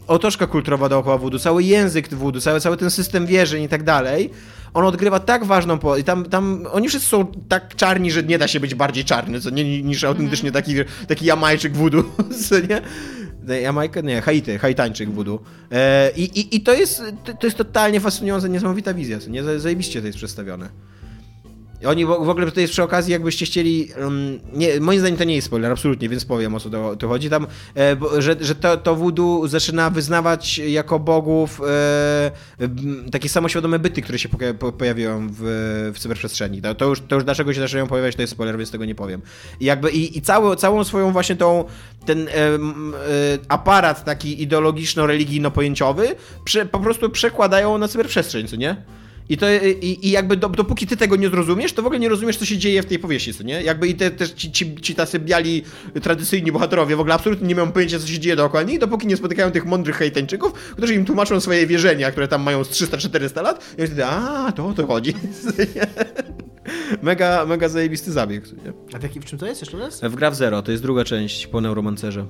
otoczka kulturowa dookoła voodoo, cały język voodoo, cały, cały ten system wierzeń i tak dalej, on odgrywa tak ważną po i tam, tam oni wszyscy są tak czarni, że nie da się być bardziej czarny, co nie, niż autentycznie taki, taki Jamajczyk voodoo, co nie? Jamajka? Nie, Haiti, Haitańczyk voodoo. E, i, i, I to jest, to jest totalnie fascynująca, niesamowita wizja, co nie? Zajebiście to jest przedstawione. Oni w ogóle to jest przy okazji, jakbyście chcieli. Um, nie, moim zdaniem to nie jest spoiler, absolutnie, więc powiem o co to, chodzi. Tam, e, że, że to, to voodoo zaczyna wyznawać jako bogów e, takie samoświadome byty, które się poja- po, pojawiają w, w cyberprzestrzeni. To, to, już, to już dlaczego się zaczynają pojawiać, to jest spoiler, więc tego nie powiem. I jakby i, i całą, całą swoją właśnie tą ten e, e, aparat taki ideologiczno-religijno-pojęciowy prze, po prostu przekładają na cyberprzestrzeń, co nie? I, to, i, i jakby do, dopóki ty tego nie zrozumiesz, to w ogóle nie rozumiesz, co się dzieje w tej powieści, co nie? Jakby i te, też ci, ci, ci tacy biali, tradycyjni bohaterowie w ogóle absolutnie nie mają pojęcia, co się dzieje dookoła nich, dopóki nie spotykają tych mądrych hejtańczyków, którzy im tłumaczą swoje wierzenia, które tam mają z 300-400 lat i wtedy, a, to o to chodzi. mega, mega zajebisty zabieg, co nie? A w, jakim, w czym to jest jeszcze raz? W Gra w Zero, to jest druga część po Neuromancerze.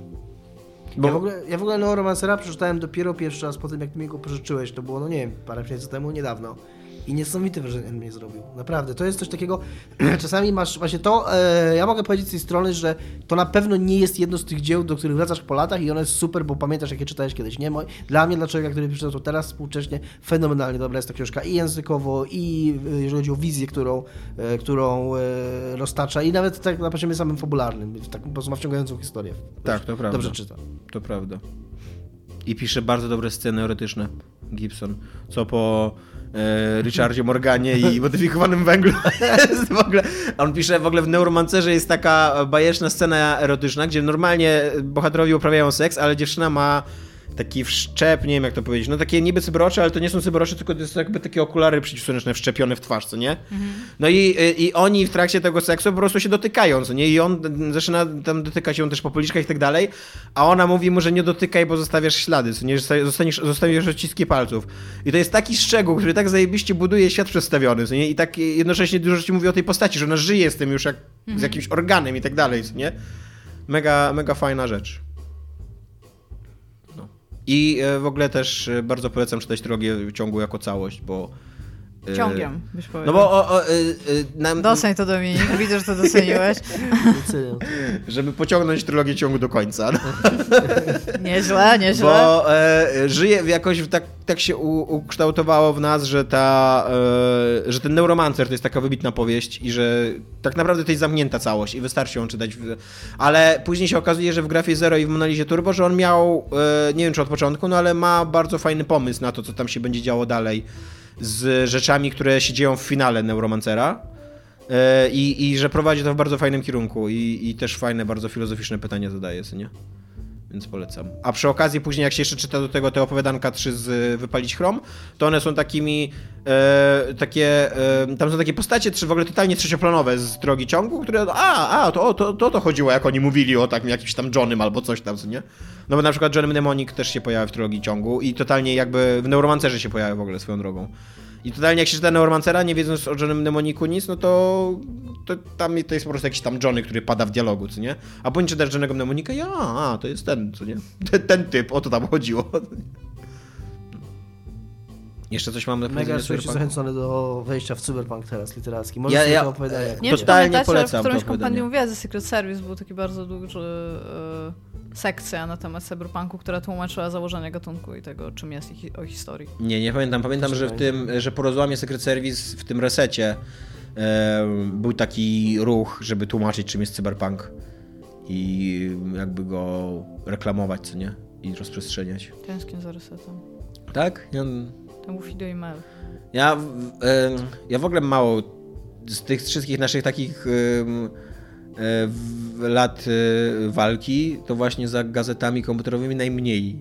Bo... Ja, w ogóle, ja w ogóle Neuromancera przeczytałem dopiero pierwszy raz po tym, jak mi go pożyczyłeś. To było, no nie wiem, parę miesięcy temu, niedawno. I niesamowite wrażenie mnie zrobił. Naprawdę. To jest coś takiego. Czasami masz właśnie to. E, ja mogę powiedzieć z tej strony, że to na pewno nie jest jedno z tych dzieł, do których wracasz po latach i ono jest super, bo pamiętasz, jakie czytałeś kiedyś. Nie? Dla mnie, dla człowieka, który przeczytał to teraz współcześnie, fenomenalnie dobra jest ta książka i językowo, i e, jeżeli chodzi o wizję, którą, e, którą e, roztacza, i nawet tak na poziomie samym fabularnym. Tak, po prostu ma wciągającą historię. Tak, to prawda. Dobrze czyta. To prawda. I pisze bardzo dobre sceny erotyczne Gibson. Co po Richardzie Morganie i modyfikowanym węglu. w ogóle, on pisze w ogóle w Neuromancerze jest taka bajeczna scena erotyczna, gdzie normalnie bohaterowie uprawiają seks, ale dziewczyna ma taki wszczep, nie wiem jak to powiedzieć, no takie niby cybrocze, ale to nie są cybrocze, tylko to jest jakby takie okulary przeciwsłoneczne wszczepione w twarz, co nie? No i, i oni w trakcie tego seksu po prostu się dotykają, co nie? I on zaczyna tam dotykać ją też po policzkach i tak dalej, a ona mówi mu, że nie dotykaj, bo zostawiasz ślady, co nie? Zostaniesz, zostawisz odciski palców. I to jest taki szczegół, który tak zajebiście buduje świat przedstawiony, co nie? I tak jednocześnie dużo ci mówi o tej postaci, że ona żyje z tym już jak z jakimś organem i tak dalej, co nie? Mega, mega fajna rzecz. I e, w ogóle też e, bardzo polecam czytać trylogię ciągu jako całość, bo. E, Ciągiem, byś powiedział. No bo o, o, e, e, nam, Doceń to Dominik, widzę, że to doceniłeś. żeby pociągnąć trylogię ciągu do końca. No. Nieźle, nieźle. Bo e, żyje jakoś tak, tak się u, ukształtowało w nas, że ta, e, że ten Neuromancer to jest taka wybitna powieść i że tak naprawdę to jest zamknięta całość i wystarczy ją czytać. W, ale później się okazuje, że w Grafie Zero i w Monalizie Turbo, że on miał, e, nie wiem czy od początku, no ale ma bardzo fajny pomysł na to, co tam się będzie działo dalej z rzeczami, które się dzieją w finale Neuromancera. E, I, I że prowadzi to w bardzo fajnym kierunku i, i też fajne, bardzo filozoficzne pytania zadaje, nie? Więc polecam. A przy okazji później jak się jeszcze czyta do tego te opowiadanka 3 z Wypalić Chrom, to one są takimi e, takie, e, tam są takie postacie trzy, w ogóle totalnie trzecioplanowe z drogi ciągu, które a, a, to to, to, to chodziło, jak oni mówili o takim jakimś tam Johnym albo coś tam, co nie? No bo na przykład John Mnemonic też się pojawia w trilogii ciągu i totalnie jakby w Neuromancerze się pojawia w ogóle swoją drogą. I totalnie jak się czyta Neuromancera, nie wiedząc o Johnem Mnemoniku nic, no to, to tam to jest po prostu jakiś tam Johnny, który pada w dialogu, co nie? A później czytasz Johnego Mnemonika i a, a, to jest ten, co nie? Ten, ten typ, o to tam chodziło. Jeszcze coś mam na Mega Cyberpunku? zachęcony do wejścia w cyberpunk teraz literacki. Może Ja- ja- to opowiadać. Nie Totalnie pamiętacie, polecam ale w którymś opowiadanie. kompendium wiedzy Secret Service był taki bardzo duży e, sekcja na temat cyberpunku, która tłumaczyła założenia gatunku i tego, czym jest ich, o historii. Nie, nie pamiętam. Pamiętam, że w tym, że po rozłamie Secret Service w tym resecie e, był taki ruch, żeby tłumaczyć, czym jest cyberpunk i jakby go reklamować, co nie? I rozprzestrzeniać. Tęsknię za resetem. Tak? Ja, Tam był Fido i Mel. ja, w- e, ja w ogóle mało z tych wszystkich naszych takich e, lat e, walki, to właśnie za gazetami komputerowymi najmniej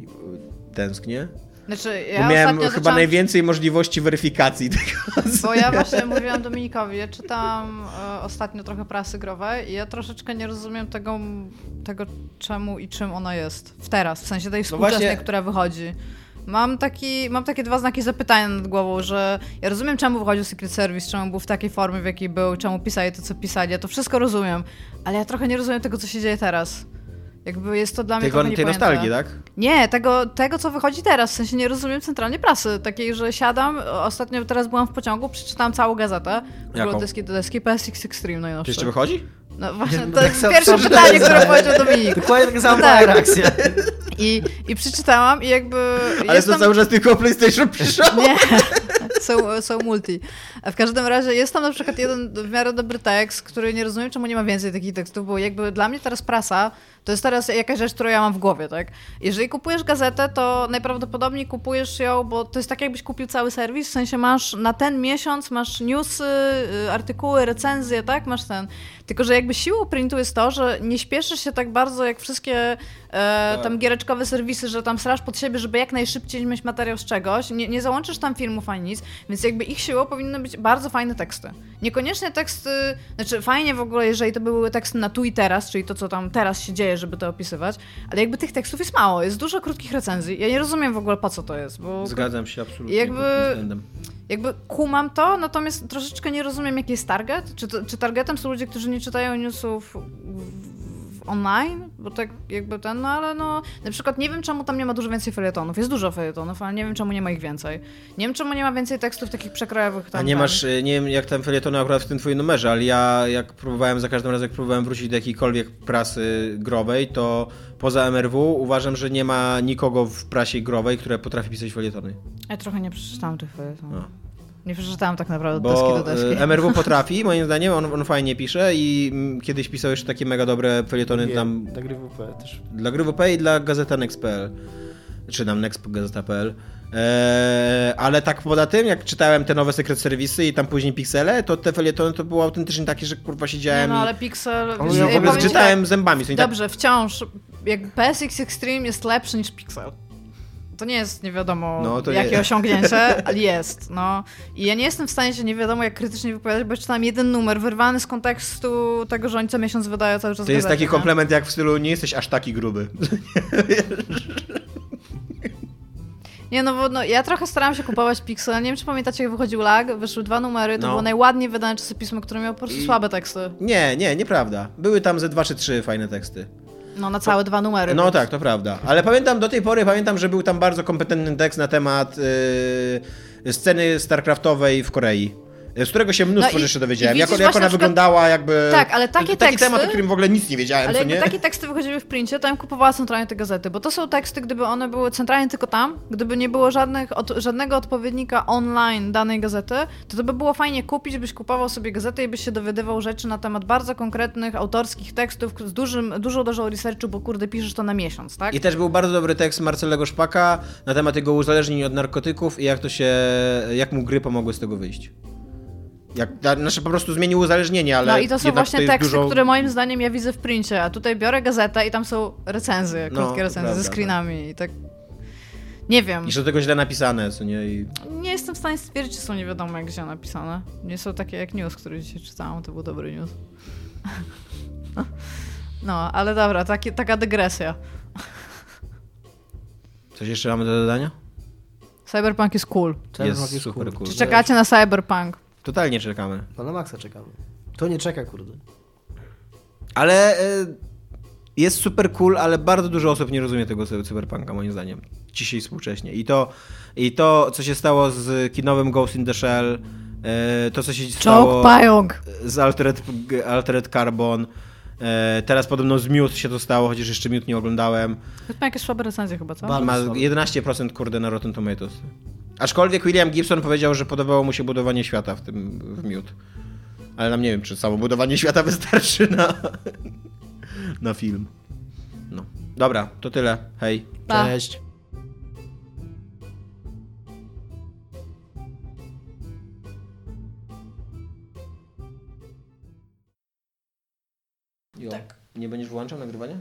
e, tęsknię. Znaczy, Bo ja miałem chyba zaczęłam... najwięcej możliwości weryfikacji tego. Bo ja właśnie mówiłam Dominikowi, ja czytam e, ostatnio trochę prasy growej i ja troszeczkę nie rozumiem tego, tego czemu i czym ona jest w teraz, w sensie tej współczesnej, właśnie- która wychodzi. Mam, taki, mam takie dwa znaki zapytania nad głową, że ja rozumiem, czemu wychodził Secret Service, czemu był w takiej formie, w jakiej był, czemu pisali to, co pisali, ja to wszystko rozumiem, ale ja trochę nie rozumiem tego, co się dzieje teraz. Jakby jest to dla mnie Tego, tej niepojęte. nostalgii, tak? Nie, tego, tego, co wychodzi teraz. W sensie nie rozumiem centralnie prasy. Takiej, że siadam, ostatnio teraz byłam w pociągu, przeczytałam całą gazetę. Jaką? Było deski do deski, PSX Extreme najnowszy. jeszcze wychodzi? No właśnie, to tak jest pierwsze pytanie, które powiedział Dominik. Dokładnie taka sama Tak. reakcja. I, I przeczytałam i jakby... Ale jest to cały czas tylko PlayStation piszą. Nie, są, są multi. A w każdym razie jest tam na przykład jeden w miarę dobry tekst, który nie rozumiem, czemu nie ma więcej takich tekstów, bo jakby dla mnie teraz prasa to jest teraz jakaś rzecz, którą ja mam w głowie, tak? Jeżeli kupujesz gazetę, to najprawdopodobniej kupujesz ją, bo to jest tak, jakbyś kupił cały serwis, w sensie masz na ten miesiąc, masz newsy, y, artykuły, recenzje, tak? Masz ten. Tylko, że jakby siłą printu jest to, że nie śpieszysz się tak bardzo jak wszystkie e, tam giereczkowe serwisy, że tam srasz pod siebie, żeby jak najszybciej mieć materiał z czegoś. Nie, nie załączysz tam filmów ani nic, więc jakby ich siłą powinny być bardzo fajne teksty. Niekoniecznie teksty, znaczy fajnie w ogóle, jeżeli to były teksty na tu i teraz, czyli to, co tam teraz się dzieje, żeby to opisywać, ale jakby tych tekstów jest mało, jest dużo krótkich recenzji. Ja nie rozumiem w ogóle po co to jest, bo Zgadzam się absolutnie Jakby- pod tym względem. jakby kumam to, natomiast troszeczkę nie rozumiem, jaki jest target. Czy, to, czy targetem są ludzie, którzy nie czytają newsów w online? Bo tak jakby ten, no ale no... Na przykład nie wiem, czemu tam nie ma dużo więcej felietonów. Jest dużo felietonów, ale nie wiem, czemu nie ma ich więcej. Nie wiem, czemu nie ma więcej tekstów takich przekrojowych tam. A nie ten. masz, y, nie wiem jak tam felietony akurat w tym twoim numerze, ale ja jak próbowałem, za każdym razem jak próbowałem wrócić do jakiejkolwiek prasy growej, to poza MRW uważam, że nie ma nikogo w prasie growej, która potrafi pisać felietony. Ja trochę nie przeczytałam tych felietonów. No. Nie przeczytałam tak naprawdę od deski Bo do deski. y, MRW potrafi, moim zdaniem, on, on fajnie pisze i kiedyś pisał jeszcze takie mega dobre felietony tam Tak WP też. dla gry WP i dla gazeta Next.pl, czy tam Next.gazeta.pl. Eee, ale tak poza tym, jak czytałem te nowe sekret serwisy i tam później piksele, to te felietony to było autentycznie takie, że kurwa Nie, siedziałem no ale Pixel... I miał w ogóle ci zgrzytałem zębami. Co nie tak, Dobrze, wciąż. Jak PSX Extreme jest lepszy niż Pixel. To nie jest nie wiadomo No, jakie osiągnięcie, ale jest. No. I ja nie jestem w stanie się nie wiadomo jak krytycznie wypowiadać, bo czytałem jeden numer wyrwany z kontekstu tego, że oni co miesiąc wydają cały czas to jest gazety, taki nie? komplement jak w stylu nie jesteś aż taki gruby. Nie, no bo no, ja trochę starałam się kupować Pixel. Nie wiem, czy pamiętacie, jak wychodził lag, wyszły dwa numery, to No. było najładniej wydane czasopismo, które miało po prostu słabe teksty. Nie, nie, nieprawda. Były tam ze dwa czy trzy fajne teksty. No, na całe dwa numery. No więc- tak, to prawda. Ale pamiętam, do tej pory pamiętam, że był tam bardzo kompetentny tekst na temat yy, sceny StarCraftowej w Korei. Z którego się mnóstwo No i- rzeczy dowiedziałem. Jak, jak ona na przykład- wyglądała, jakby. Tak, ale takie Taki teksty- temat, o którym w ogóle nic nie wiedziałem, Ale jakby nie? takie teksty wychodziły w princie, to ja kupowała centralnie te gazety, bo to są teksty, gdyby one były centralnie tylko tam, gdyby nie było żadnych, od, żadnego odpowiednika online danej gazety, to to by było fajnie kupić, byś kupował sobie gazetę i byś się dowiadywał rzeczy na temat bardzo konkretnych, autorskich tekstów z dużym, dużą dozą researchu, bo kurde, piszesz to na miesiąc, tak? I też był bardzo dobry tekst Marcelego Szpaka na temat jego uzależnień od narkotyków i jak to się, jak mu gry pomogły z tego wyjść. Jak, znaczy po prostu zmienił uzależnienie, ale No i to są właśnie jest teksty, dużo... które moim zdaniem ja widzę w princie, a tutaj biorę gazetę i tam są recenzje, No, krótkie to recenzje prawda, ze screenami i tak... Nie wiem. I do tego źle napisane, co nie? I... Nie jestem w stanie stwierdzić, czy są nie wiadomo jak źle napisane. Nie są takie jak news, który dzisiaj czytałam, to był dobry news. No, ale dobra, taki, taka dygresja. Coś jeszcze mamy do dodania? Cyberpunk jest cool. Jest jest super cool. cool. Czy czekacie na Cyberpunk? Totalnie czekamy. No na maksa czekamy. To nie czeka, kurde. Ale e, jest super cool, ale bardzo dużo osób nie rozumie tego cy- cyberpunka, moim zdaniem. Dzisiaj współcześnie. I to, I to co się stało z kinowym Ghost in the Shell, e, to co się stało pająk! z Altered, Altered Carbon, e, teraz podobno z Mute się to stało, chociaż jeszcze Mute nie oglądałem. Chyba jakieś słabe recenzje chyba, co? Ma słabe. 11% kurde na Rotten Tomatoes. Aczkolwiek William Gibson powiedział, że podobało mu się budowanie świata w tym w Mute. Ale nam nie wiem, czy samo budowanie świata wystarczy na, na film. No. Dobra, to tyle. Hej. Pa. Cześć. Jo. Nie będziesz włączał nagrywania?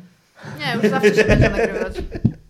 Nie, już zawsze się będzie nagrywać.